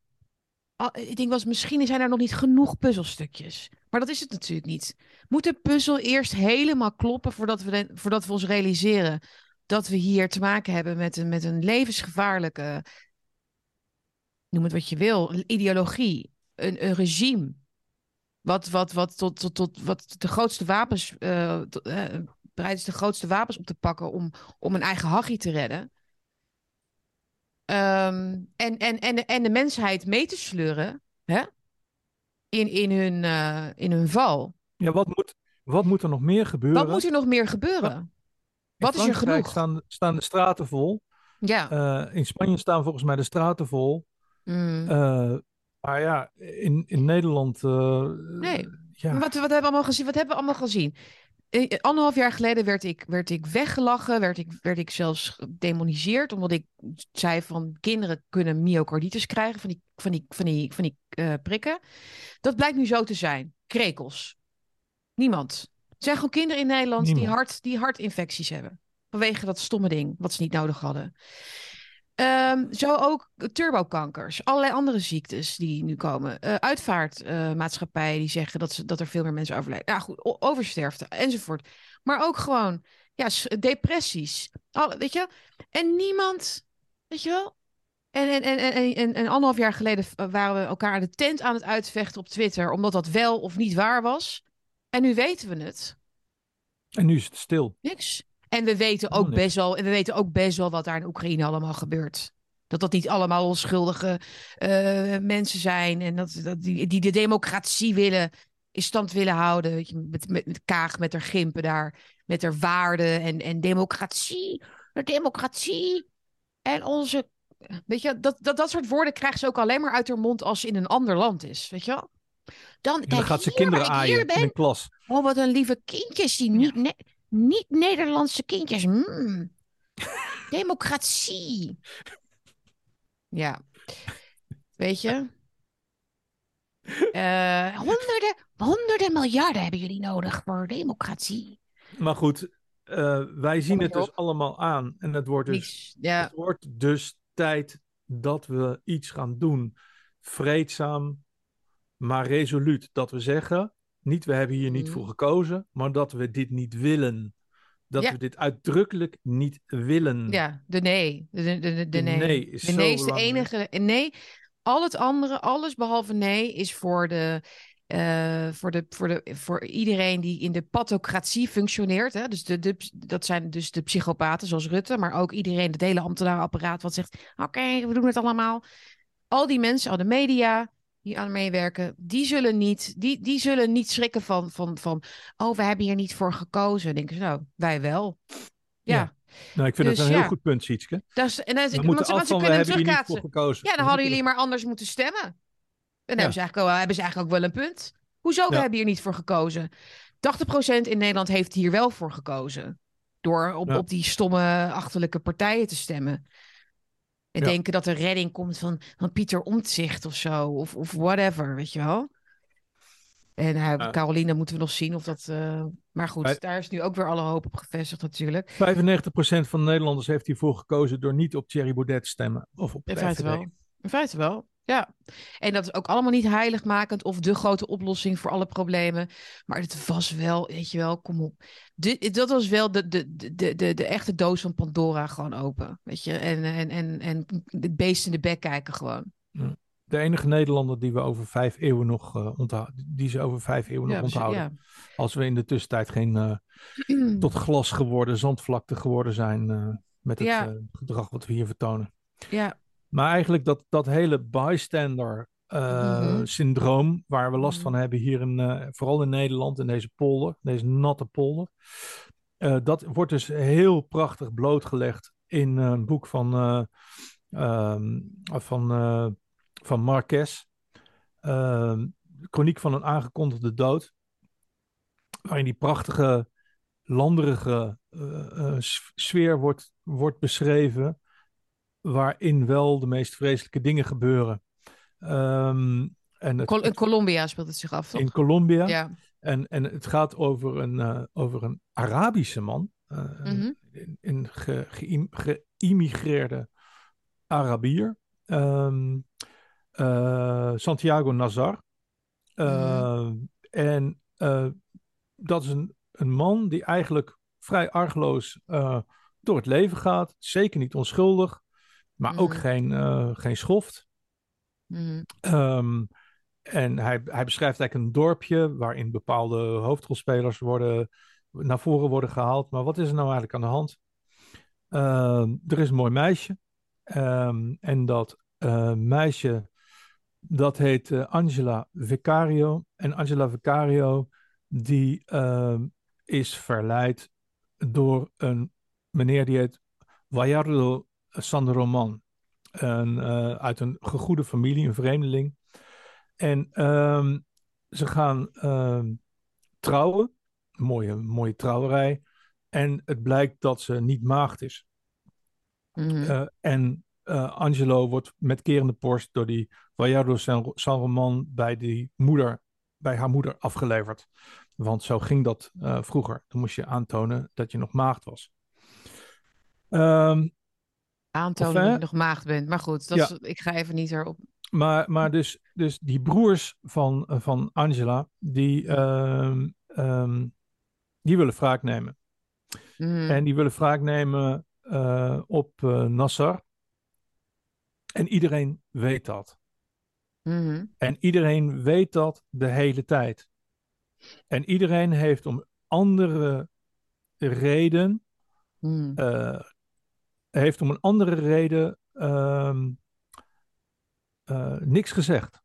Ik denk wel misschien zijn er nog niet genoeg puzzelstukjes. Maar dat is het natuurlijk niet. Moet de puzzel eerst helemaal kloppen voordat we, voordat we ons realiseren dat we hier te maken hebben met een, met een levensgevaarlijke, noem het wat je wil, ideologie, een, een regime. Wat, wat, wat, tot, tot, tot, wat de grootste wapens, eh, eh, bereid is de grootste wapens op te pakken om, om een eigen hachie te redden. Ehm, en, en, en, en de mensheid mee te sleuren. Hè? in, in, hun, eh, in hun val. Ja, wat moet, wat moet er nog meer gebeuren? Wat moet er nog meer gebeuren? In Wat is er Frankrijk genoeg? Staan, staan de straten vol. Ja. Eh, in Spanje staan volgens mij de straten vol. Mm. Eh, maar ja, in, in Nederland. Nee. Ja, Wat, wat, hebben we allemaal gezien? wat hebben we allemaal gezien? Eh, eh, Anderhalf jaar geleden werd ik, werd ik weggelachen, werd ik, werd ik zelfs gedemoniseerd, omdat ik zei van kinderen kunnen myocarditis krijgen van die, van die, van die, van die eh, prikken. Dat blijkt nu zo te zijn. Krekels. Niemand. Het zijn gewoon kinderen in Nederland die, hart, die hartinfecties hebben. Vanwege dat stomme ding, wat ze niet nodig hadden. Ehm, zo ook turbokankers, allerlei andere ziektes die nu komen. Eh uitvaartmaatschappijen die zeggen dat, ze, dat er veel meer mensen overlijden. Nou goed, oversterfte enzovoort. Maar ook gewoon ja, depressies. Alle, weet je? En niemand, weet je wel? En, en, en, en, en, en, en anderhalf jaar geleden eh, waren we elkaar de tent aan het uitvechten op Twitter, omdat dat wel of niet waar was. En nu weten we het. en nu is het stil. Niks. En we weten ook best wel, en we weten ook best wel wat daar in Oekraïne allemaal gebeurt. Dat dat niet allemaal onschuldige eh, mensen zijn. En dat, dat die, die de democratie willen, in stand willen houden. Weet je, met, met, met Kaag, met haar gimpen daar. Met haar waarden en, en democratie. De democratie. En onze. Weet je, dat, dat, dat soort woorden krijgen ze ook alleen maar uit haar mond als ze in een ander land is. Weet je wel? Dan, En dan kijk, gaat ze kinderen aaien ben, in een klas. Oh, wat een lieve kindjes, die niet, niet Nederlandse kindjes. Mm. Democratie. Ja. Weet je? Eh, honderden, honderden miljarden hebben jullie nodig voor democratie. Maar goed, eh, wij zien het dus allemaal aan. En het wordt dus. Ja. Het wordt dus tijd dat we iets gaan doen. Vreedzaam, maar resoluut. Dat we zeggen, niet we hebben hier niet Mhm. voor gekozen, maar dat we dit niet willen. Dat Ja. we dit uitdrukkelijk niet willen. Ja, de nee. De, de, de, nee. nee is de nee is de enige. Nee, al het andere, alles behalve nee, is voor de. eh, voor, de, voor, de, voor iedereen die in de pathocratie functioneert. Hè? Dus de, de, dat zijn dus de psychopaten zoals Rutte, maar ook iedereen, het hele ambtenarenapparaat, wat zegt: Oké, we doen het allemaal. Al die mensen, al de media die aan meewerken, die zullen niet, die, die zullen niet schrikken van, van, van: Oh, we hebben hier niet voor gekozen. Denken ze: Nou, wij wel. Ja, Ja. Nou, ik vind Dus het een ja. heel goed punt, Sietske. Dat is, en dan, want, ze- want ze kunnen terugkaatsen. Ja, dan hadden jullie maar anders moeten stemmen. En dan hebben, ze eigenlijk, wel- hebben ze eigenlijk ook wel een punt. Hoezo, we Ja. hebben hier niet voor gekozen? 80% in Nederland heeft hier wel voor gekozen. Door op, Ja. op die stomme, achterlijke partijen te stemmen. En Ja. denken dat er redding komt van, van Pieter Omtzigt of zo. Of, of whatever, weet je wel. En uh, Ja. Caroline moeten we nog zien of dat... eh, Maar goed, daar is nu ook weer alle hoop op gevestigd natuurlijk. 95% van de Nederlanders heeft hiervoor gekozen door niet op Thierry Baudet te stemmen. Of op In feite wel. In feite wel, ja. En dat is ook allemaal niet heiligmakend of de grote oplossing voor alle problemen. Maar het was wel, weet je wel, kom op. De, dat was wel de, de, de, de, de echte doos van Pandora gewoon open. Weet je, en, en, en, en het beest in de bek kijken gewoon. De enige Nederlander die we over vijf eeuwen nog uh, onthouden. Die ze over vijf eeuwen nog onthouden. Als we in de tussentijd geen uh, tot glas geworden, zandvlakte geworden zijn. Uh, met het Ja. gedrag wat we hier vertonen. Ja, Maar eigenlijk dat, dat hele bystander uh, Mhm. syndroom, waar we last Mhm. van hebben hier, in, uh, vooral in Nederland, in deze polder, deze natte polder. Uh, dat wordt dus heel prachtig blootgelegd in een boek van, um, van, van Marquez. Uh, Chroniek van een aangekondigde dood. Waarin die prachtige landerige sfeer wordt, wordt beschreven waarin wel de meest vreselijke dingen gebeuren. Um, en het, in Colombia speelt het zich af, toch? In Colombia. Ja. En, en het gaat over een, uh, over een Arabische man. Uh, mm -hmm. Een, een geïmmigreerde ge Arabier. Um, uh, Santiago Nazar. Mm -hmm. En dat is een, een man die eigenlijk vrij argeloos door het leven gaat. Zeker niet onschuldig. Maar ook geen, uh, geen schoft. Mm. Um, en hij, hij beschrijft eigenlijk een dorpje waarin bepaalde hoofdrolspelers worden, naar voren worden gehaald. Maar wat is er nou eigenlijk aan de hand? Um, er is een mooi meisje. Um, en dat uh, meisje dat heet eh, Angela Vicario. En Angela Vicario, die ehm, is verleid door een meneer die heet Vallardo San Roman. Een, eh, uit een gegoede familie, een vreemdeling. En ehm, ze gaan ehm, trouwen. Een mooie, mooie trouwerij. En het blijkt dat ze niet maagd is. Mhm. Eh, en eh, Angelo wordt met kerende borst door die Vallardo San, San Roman bij, die moeder, bij haar moeder afgeleverd. Want zo ging dat vroeger. Dan moest je aantonen dat je nog maagd was. Ehm, Aantonen Of, dat je nog maagd bent. Maar goed, dat Ja. is, ik ga even niet erop. maar maar dus, dus die broers van, eh, van Angela, die, ehm, ehm, die willen wraak nemen. Mhm. En die willen wraak nemen eh, op eh, Nassar. En iedereen weet dat. Mhm. En iedereen weet dat de hele tijd. En iedereen heeft om andere reden, eh, heeft om een andere reden ehm, eh, niks gezegd.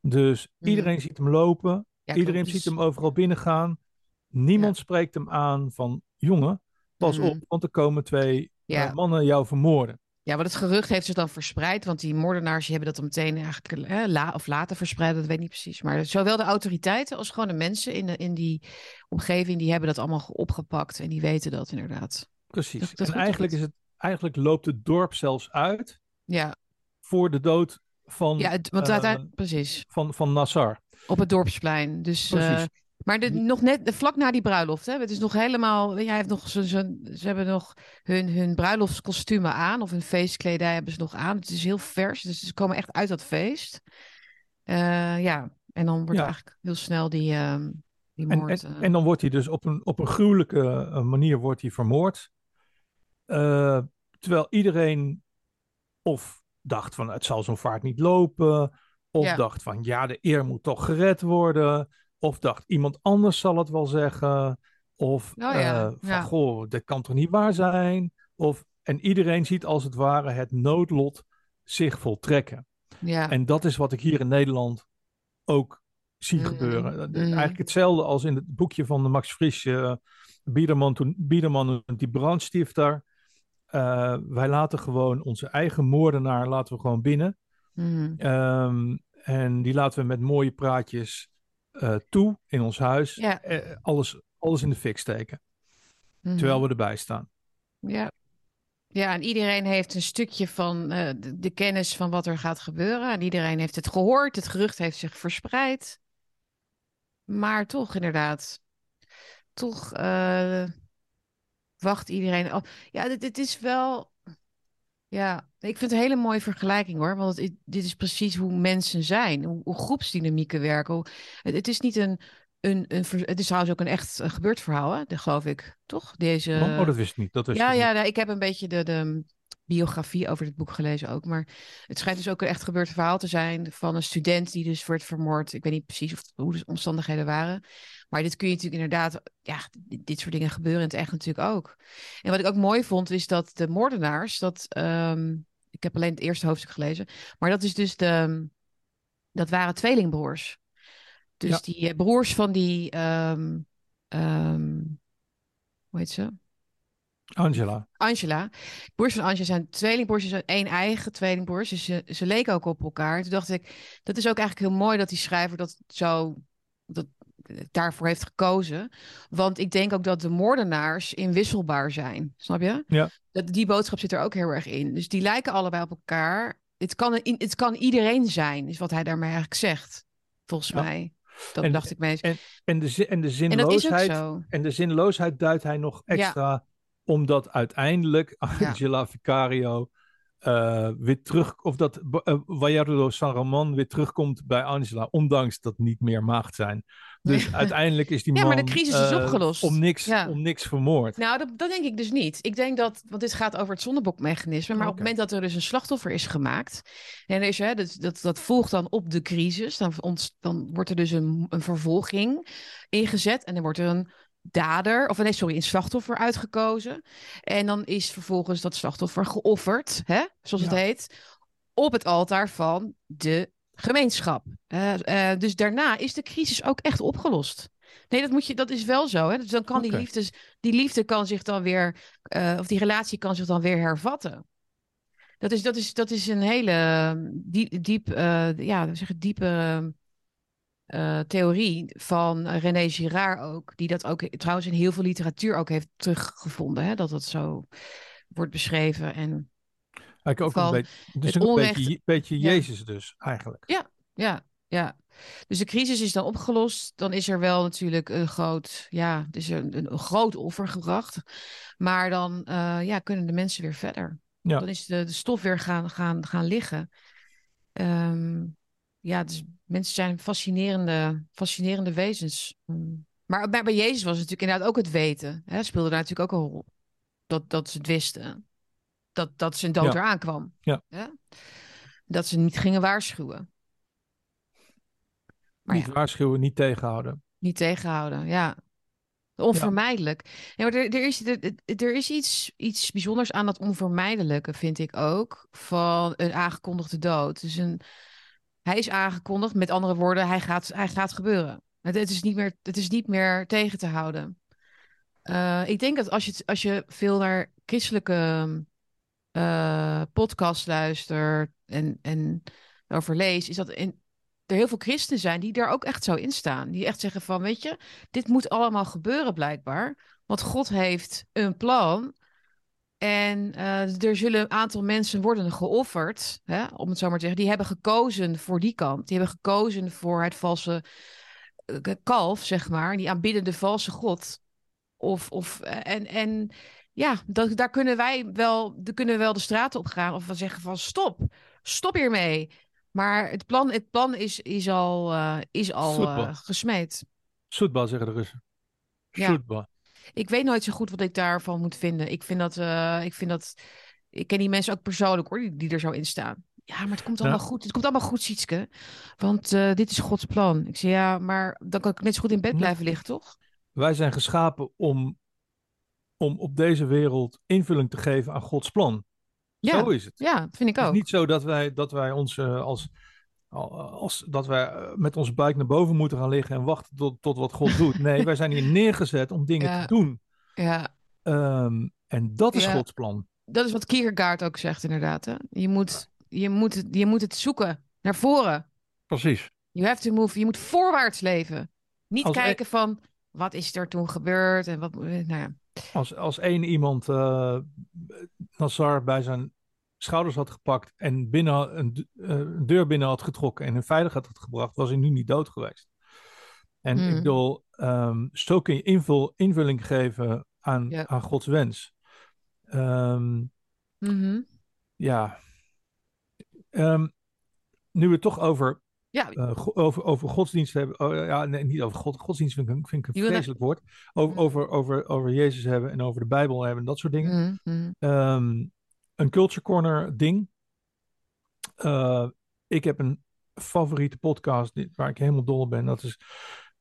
Dus Mhm. iedereen ziet hem lopen, Ja, iedereen klopt. ziet Dus- hem overal binnengaan. Niemand spreekt hem aan van, jongen, pas Mhm. op, want er komen twee Ja. eh, mannen jou vermoorden. Ja, maar het gerucht heeft zich dan verspreid, want die moordenaars die hebben dat dan meteen eigenlijk eh, la, of later verspreid, dat weet ik niet precies. Maar zowel de autoriteiten als gewoon de mensen in, de, in die omgeving, die hebben dat allemaal opgepakt en die weten dat inderdaad. Precies. Dat- dat en goed eigenlijk, is het, eigenlijk loopt het dorp zelfs uit Ja, voor de dood van, ja het- want eh, uiteindelijk, precies, van, van Nassar. op het dorpsplein. Dus, eh, Precies. maar de, nog net vlak na die bruiloft, hè, het is nog helemaal, hij heeft nog zo, zo, ze hebben nog hun, hun bruiloftskostumen aan of hun feestkledij hebben ze nog aan. Het is heel vers, dus ze komen echt uit dat feest. Eh, ja, en dan wordt Ja. eigenlijk heel snel die, ehm, die En, moord. en, en dan wordt hij dus op een, op een gruwelijke manier wordt hij vermoord. Eh, terwijl iedereen of dacht van het zal zo'n vaart niet lopen. Of Ja. dacht van ja, de eer moet toch gered worden. Of dacht iemand anders zal het wel zeggen. Of Oh ja, eh, van ja. goh, dit kan toch niet waar zijn. Of, en iedereen ziet als het ware het noodlot zich voltrekken. ja. En dat is wat ik hier in Nederland ook zie Mhm, gebeuren. Dat- mhm. Eigenlijk hetzelfde als in het boekje van de Max Frisch, eh Biederman, toen, Biederman die brandstifter. Eh, wij laten gewoon onze eigen moordenaar laten we gewoon binnen. Mhm. Ehm, en die laten we met mooie praatjes eh, toe in ons huis. Ja. Eh, alles, alles in de fik steken, Mhm. terwijl we erbij staan. Ja. Ja, en iedereen heeft een stukje van de, de kennis van wat er gaat gebeuren. En iedereen heeft het gehoord. Het gerucht heeft zich verspreid. Maar toch, inderdaad. Toch wacht iedereen. af. ja, dit, dit is wel. Ja, ik vind het een hele mooie vergelijking hoor. Want het, dit is precies hoe mensen zijn. Hoe, hoe groepsdynamieken werken. Hoe, het, het is niet een. Een, een, het is trouwens ook een echt gebeurd verhaal, hè? Dat geloof ik. Toch? Deze. oh, oh, dat wist ik niet. Dat wist Ja, ik ja nou, ik heb een beetje de, de biografie over dit boek gelezen ook. Maar het schijnt dus ook een echt gebeurd verhaal te zijn van een student die dus werd vermoord. Ik weet niet precies of, hoe de omstandigheden waren. Maar dit kun je natuurlijk inderdaad, ja, dit, dit soort dingen gebeuren in het echt natuurlijk ook. En wat ik ook mooi vond, is dat de moordenaars, dat, ehm, ik heb alleen het eerste hoofdstuk gelezen, maar dat is dus de, dat waren tweelingbroers. Dus Ja. die eh, broers van die, ehm, ehm, hoe heet ze? Angela. Angela. Broers van Angela zijn tweelingbroers. Ze zijn één eigen tweelingbroers. Dus ze, ze leken ook op elkaar. Toen dacht ik, dat is ook eigenlijk heel mooi dat die schrijver dat zo dat, daarvoor heeft gekozen. Want ik denk ook dat de moordenaars inwisselbaar zijn. Snap je? Ja. Dat, die boodschap zit er ook heel erg in. Dus die lijken allebei op elkaar. Het kan, het kan iedereen zijn, is wat hij daarmee eigenlijk zegt. Volgens Ja. mij. Dat En- dacht ik meest. En, en, de, en de zinloosheid. En de zinloosheid duidt hij nog extra, omdat uiteindelijk Angela Vicario eh, weer terug, of dat uh, San Ramon weer terugkomt bij Angela, ondanks dat niet meer maagd zijn. Dus uiteindelijk is die Ja, man maar de crisis is eh, opgelost. om, niks, Ja. om niks vermoord. Nou, dat, dat denk ik dus niet. Ik denk dat, want dit gaat over het zondebokmechanisme, maar op het moment dat er dus een slachtoffer is gemaakt, en is, hè, dat, dat, dat volgt dan op de crisis, dan, dan wordt er dus een, een vervolging ingezet en dan wordt er een dader, of nee, sorry, een slachtoffer uitgekozen. En dan is vervolgens dat slachtoffer geofferd, hè, zoals Ja. het heet, op het altaar van de gemeenschap. Eh, eh, dus daarna is de crisis ook echt opgelost. Nee, dat, moet je, dat is wel zo. Hè? Dus dan kan die, liefdes, die liefde kan zich dan weer, eh, of die relatie kan zich dan weer hervatten. Dat is, dat is, dat is een hele diep, diep ja, zeggen diepe eh, theorie van René Girard ook, die dat ook trouwens in heel veel literatuur ook heeft teruggevonden, hè? dat dat zo wordt beschreven. En Eigenlijk ook Van een beetje, dus een beetje, beetje Ja. Jezus dus, eigenlijk. Ja, ja. Dus de crisis is dan opgelost. Dan is er wel natuurlijk een groot, ja, is een, een, groot offer gebracht. Maar dan eh, ja, kunnen de mensen weer verder. Ja. Dan is de, de stof weer gaan, gaan, gaan liggen. Ehm, ja, dus mensen zijn fascinerende, fascinerende wezens. Mm. Maar bij, bij Jezus was het natuurlijk inderdaad ook het weten. Hè? Speelde daar natuurlijk ook een rol. Dat, dat ze het wisten. Dat, dat zijn dood Ja. eraan kwam. Ja. Hè? Dat ze niet gingen waarschuwen. Maar niet ja. waarschuwen, niet tegenhouden. Niet tegenhouden, ja. Onvermijdelijk. Ja, maar er, er is, er, er is iets, iets bijzonders aan dat onvermijdelijke, vind ik ook, van een aangekondigde dood. Dus een, hij is aangekondigd, met andere woorden, hij gaat, hij gaat gebeuren. Het, het, is niet meer, het is niet meer tegen te houden. Eh, ik denk dat als je, als je veel naar christelijke eh podcasts luistert en, en over is dat in, er heel veel christenen zijn die daar ook echt zo in staan. Die echt zeggen van, weet je, dit moet allemaal gebeuren blijkbaar. Want God heeft een plan. En eh, er zullen een aantal mensen worden geofferd, hè, om het zo maar te zeggen. Die hebben gekozen voor die kant. Die hebben gekozen voor het valse eh, kalf, zeg maar. Die aanbiddende valse God. Of, of, en, en ja, dat, daar kunnen wij wel, daar kunnen we wel de straten op gaan. Of we zeggen van stop, stop hiermee. Maar het plan, het plan is, is al, eh, is al Voetbal. eh, gesmeed. Soetba, zeggen de Russen. Ja. Soetba. Ik weet nooit zo goed wat ik daarvan moet vinden. Ik vind dat, eh, ik vind dat, ik ken die mensen ook persoonlijk hoor, die, die er zo in staan. Ja, maar het komt allemaal goed. Het komt allemaal goed, Sietske. Want dit is Gods plan. Ik zeg ja, maar dan kan ik net zo goed in bed blijven liggen, toch? Wij zijn geschapen om, om op deze wereld invulling te geven aan Gods plan. Ja, Zo is het. ja dat vind ik Het is ook. niet zo dat wij, dat wij ons eh, als, als dat wij eh, met onze buik naar boven moeten gaan liggen en wachten tot, tot wat God doet. Nee, wij zijn hier neergezet om dingen Ja. te doen. Ja, Ehm, en dat is Ja. Gods plan. dat is wat Kierkegaard ook zegt inderdaad. Hè? Je, moet, je, moet het, je moet het zoeken naar voren. Precies. You have to move. Je moet voorwaarts leven. Niet Als e- kijken van wat is er toen gebeurd en wat. Nou ja. Als, als één iemand eh Nassar bij zijn schouders had gepakt en binnen een, eh, een deur binnen had getrokken en in veiligheid had gebracht, was hij nu niet dood geweest. En Hmm. ik bedoel, ehm, zo kun je invul, invulling geven aan, Ja. aan Gods wens. Ehm, Mhm. ja. Ehm, nu we het toch over, Ja, eh, over, over godsdienst hebben. Oh, ja, nee, niet over God, godsdienst vind ik, een- vind ik een vreselijk woord. Over, over, over, over Jezus hebben en over de Bijbel hebben en dat soort dingen. Mhm, mhm. Ehm, een Culture Corner ding. Eh, ik heb een favoriete podcast waar ik helemaal dol op ben. Dat is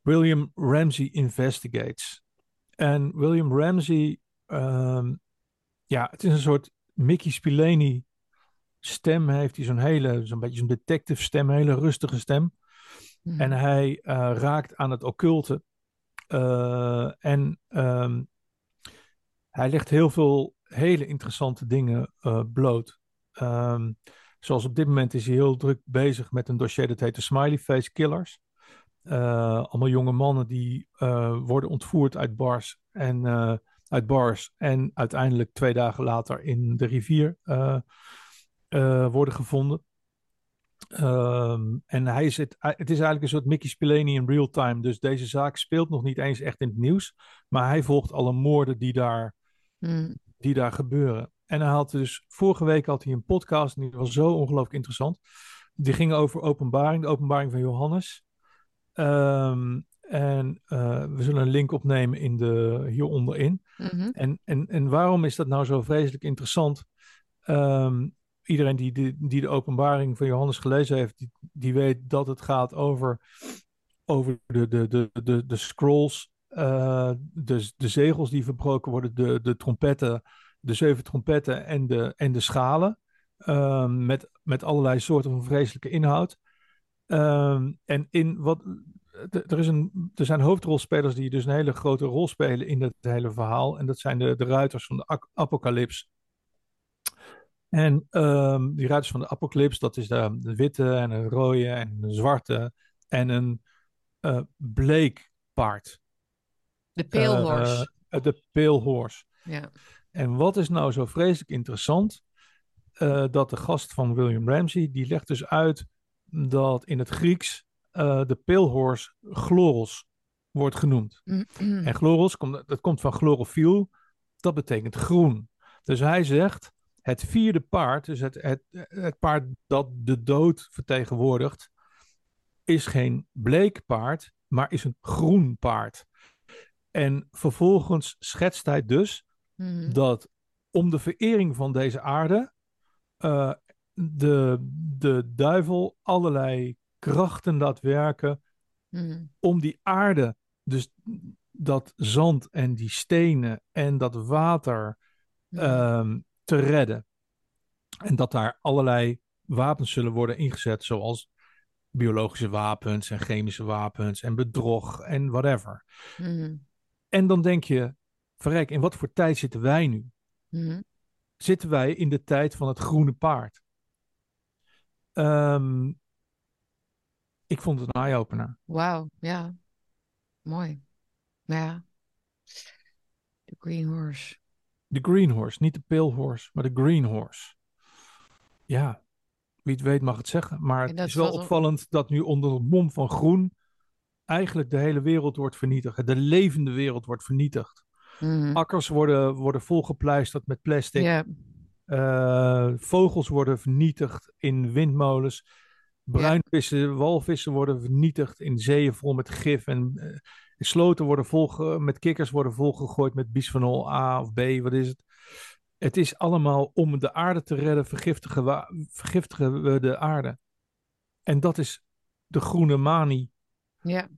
William Ramsey Investigates. En William Ramsey, ehm, ja, het is een soort Mickey Spillane stem. Heeft hij zo'n hele, zo'n beetje zo'n detective stem, een hele rustige stem. Mhm. En hij eh, raakt aan het occulte. Eh, en ehm, hij legt heel veel hele interessante dingen eh, bloot. Ehm, zoals op dit moment is hij heel druk bezig met een dossier dat heet de Smiley Face Killers. Allemaal jonge mannen die worden ontvoerd uit bars en uit bars en uiteindelijk twee dagen later in de rivier eh, worden gevonden. Ehm, en hij zit, het is eigenlijk een soort Mickey Spillane in real time. Dus deze zaak speelt nog niet eens echt in het nieuws. Maar hij volgt alle moorden die daar, Mhm. die daar gebeuren. En hij had dus, vorige week had hij een podcast. En die was zo ongelooflijk interessant. Die ging over openbaring, de openbaring van Johannes. Ehm, en eh, we zullen een link opnemen in de, hieronderin. Mhm. En, en, en waarom is dat nou zo vreselijk interessant? Ehm, iedereen die die de openbaring van Johannes gelezen heeft, die, die weet dat het gaat over, over de, de, de, de, de scrolls, eh, de, de zegels die verbroken worden, de, de trompetten, de zeven trompetten en de, en de schalen. ehm, met, met allerlei soorten van vreselijke inhoud. Ehm, en in wat, er, is een, er zijn hoofdrolspelers die dus een hele grote rol spelen in het hele verhaal. En dat zijn de, de ruiters van de apocalyps. En ehm, die ruiters van de apocalyps, dat is de, de witte en een rode en een zwarte en een eh bleek paard. De horse. Eh, de pale horse. ja. En wat is nou zo vreselijk interessant? Eh, dat de gast van William Ramsey, die legt dus uit dat in het Grieks eh, de pale horse chloros wordt genoemd. En chloros, komt, dat komt van chlorofiel, dat betekent groen. Dus hij zegt, het vierde paard, dus het, het, het paard dat de dood vertegenwoordigt, is geen bleek paard, maar is een groen paard. En vervolgens schetst hij dus Mhm. dat om de verering van deze aarde eh, de, de duivel allerlei krachten laat werken Mhm. om die aarde, dus dat zand en die stenen en dat water Mhm. ehm, te redden. En dat daar allerlei wapens zullen worden ingezet, zoals biologische wapens en chemische wapens en bedrog en whatever. Mhm. En dan denk je, verrek, in wat voor tijd zitten wij nu? Mhm. Zitten wij in de tijd van het groene paard? Ehm, ik vond het een eye-opener. Wauw, ja. Mooi. Ja. De Green Horse. De green horse, niet de pale horse, maar de green horse. Ja, wie het weet mag het zeggen. Maar het is wel opvallend dat nu onder het mom van groen eigenlijk de hele wereld wordt vernietigd. De levende wereld wordt vernietigd. Mhm. Akkers worden, worden volgepleisterd met plastic. Eh, vogels worden vernietigd in windmolens. Bruinvissen, walvissen worden vernietigd in zeeën vol met gif. En eh, sloten worden volge, met kikkers worden volgegooid met bisphenol A of B. Wat is het? Het is allemaal om de aarde te redden, vergiftigen we, vergiftigen we de aarde. En dat is de groene manie. Ja.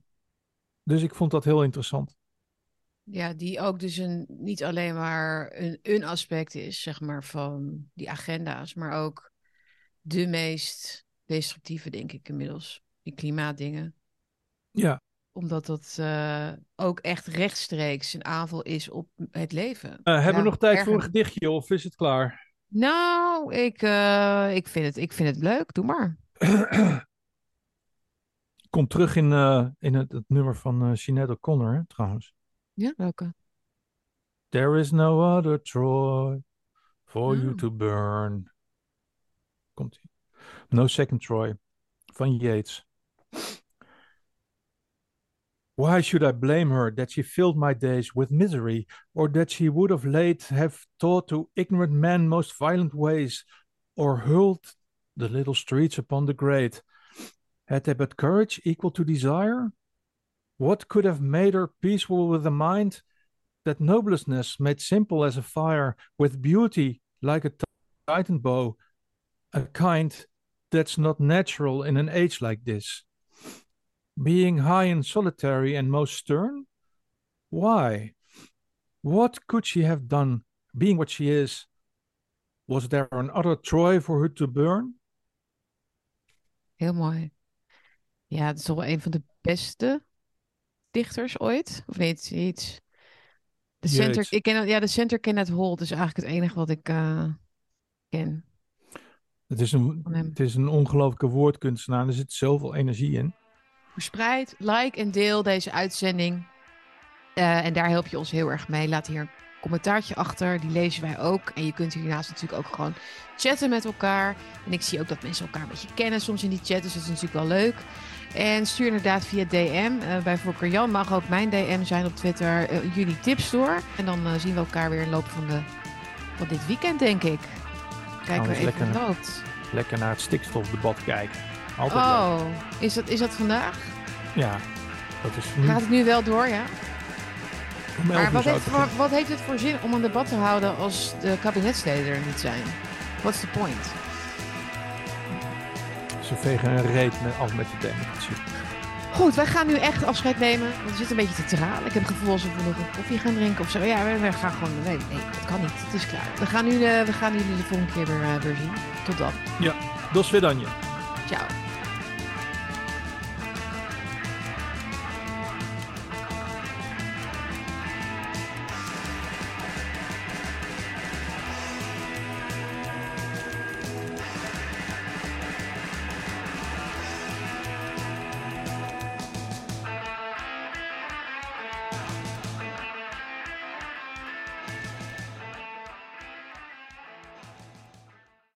Dus ik vond dat heel interessant. Ja, die ook dus een, niet alleen maar een, een aspect is, zeg maar, van die agenda's, maar ook de meest destructieve, denk ik inmiddels. Die klimaatdingen. Ja, Omdat dat eh, ook echt rechtstreeks een aanval is op het leven. Eh, hebben Ja, we nog tijd erger. voor een gedichtje of is het klaar? Nou, ik, eh, ik, vind het, ik vind het leuk. Doe maar. Komt terug in, in het, het nummer van Sinead O'Connor, hè, trouwens. Ja, welke? There is no other Troy for you Oh. to burn. Komt ie. No Second Troy van Yates. Why should I blame her that she filled my days with misery, or that she would of late have taught to ignorant men most violent ways, or hurled the little streets upon the great? Had they but courage equal to desire? What could have made her peaceful with a mind that nobleness made simple as a fire, with beauty like a titan bow, a kind that's not natural in an age like this. Being high and solitary and most stern? Why? What could she have done, being what she is? Was there another Troy for her to burn? Heel mooi. Ja, het is toch wel een van de beste dichters ooit, of niet? Iets. De Jeets. center, ik ken, ja, de center Kenneth Holt is eigenlijk het enige wat ik eh, ken. Het is een, het is een ongelooflijke woordkunstenaar. Er zit zoveel energie in. Verspreid, like en deel deze uitzending. Eh, en daar help je ons heel erg mee. Laat hier een commentaartje achter. Die lezen wij ook. En je kunt hiernaast natuurlijk ook gewoon chatten met elkaar. En ik zie ook dat mensen elkaar een beetje kennen soms in die chat. Dus dat is natuurlijk wel leuk. En stuur inderdaad via DM. eh, bij Jan mag ook mijn DM zijn op Twitter. eh, jullie tips door. En dan zien we elkaar weer in de loop van, de, van dit weekend, denk ik. Kijken we even lekker-. Lekker naar het stikstofdebat kijken. Altijd leuk. Oh, is dat, is dat vandaag? Ja, dat is nu. Gaat het nu wel door, ja? Maar wat heeft, het voor, beginnen. wat heeft het voor zin om een debat te houden als de kabinetsleden er niet zijn? What's the point? Ze vegen een reet met, af met de democratie. Goed, wij gaan nu echt afscheid nemen. Want we zitten een beetje te tralen. Ik heb het gevoel alsof we nog een koffie gaan drinken of zo. Ja, we, we gaan gewoon... Nee, nee, dat kan niet. Het is klaar. We gaan, nu, we gaan jullie de volgende keer weer, eh, weer zien. Tot dan. Ja, dos. Ciao.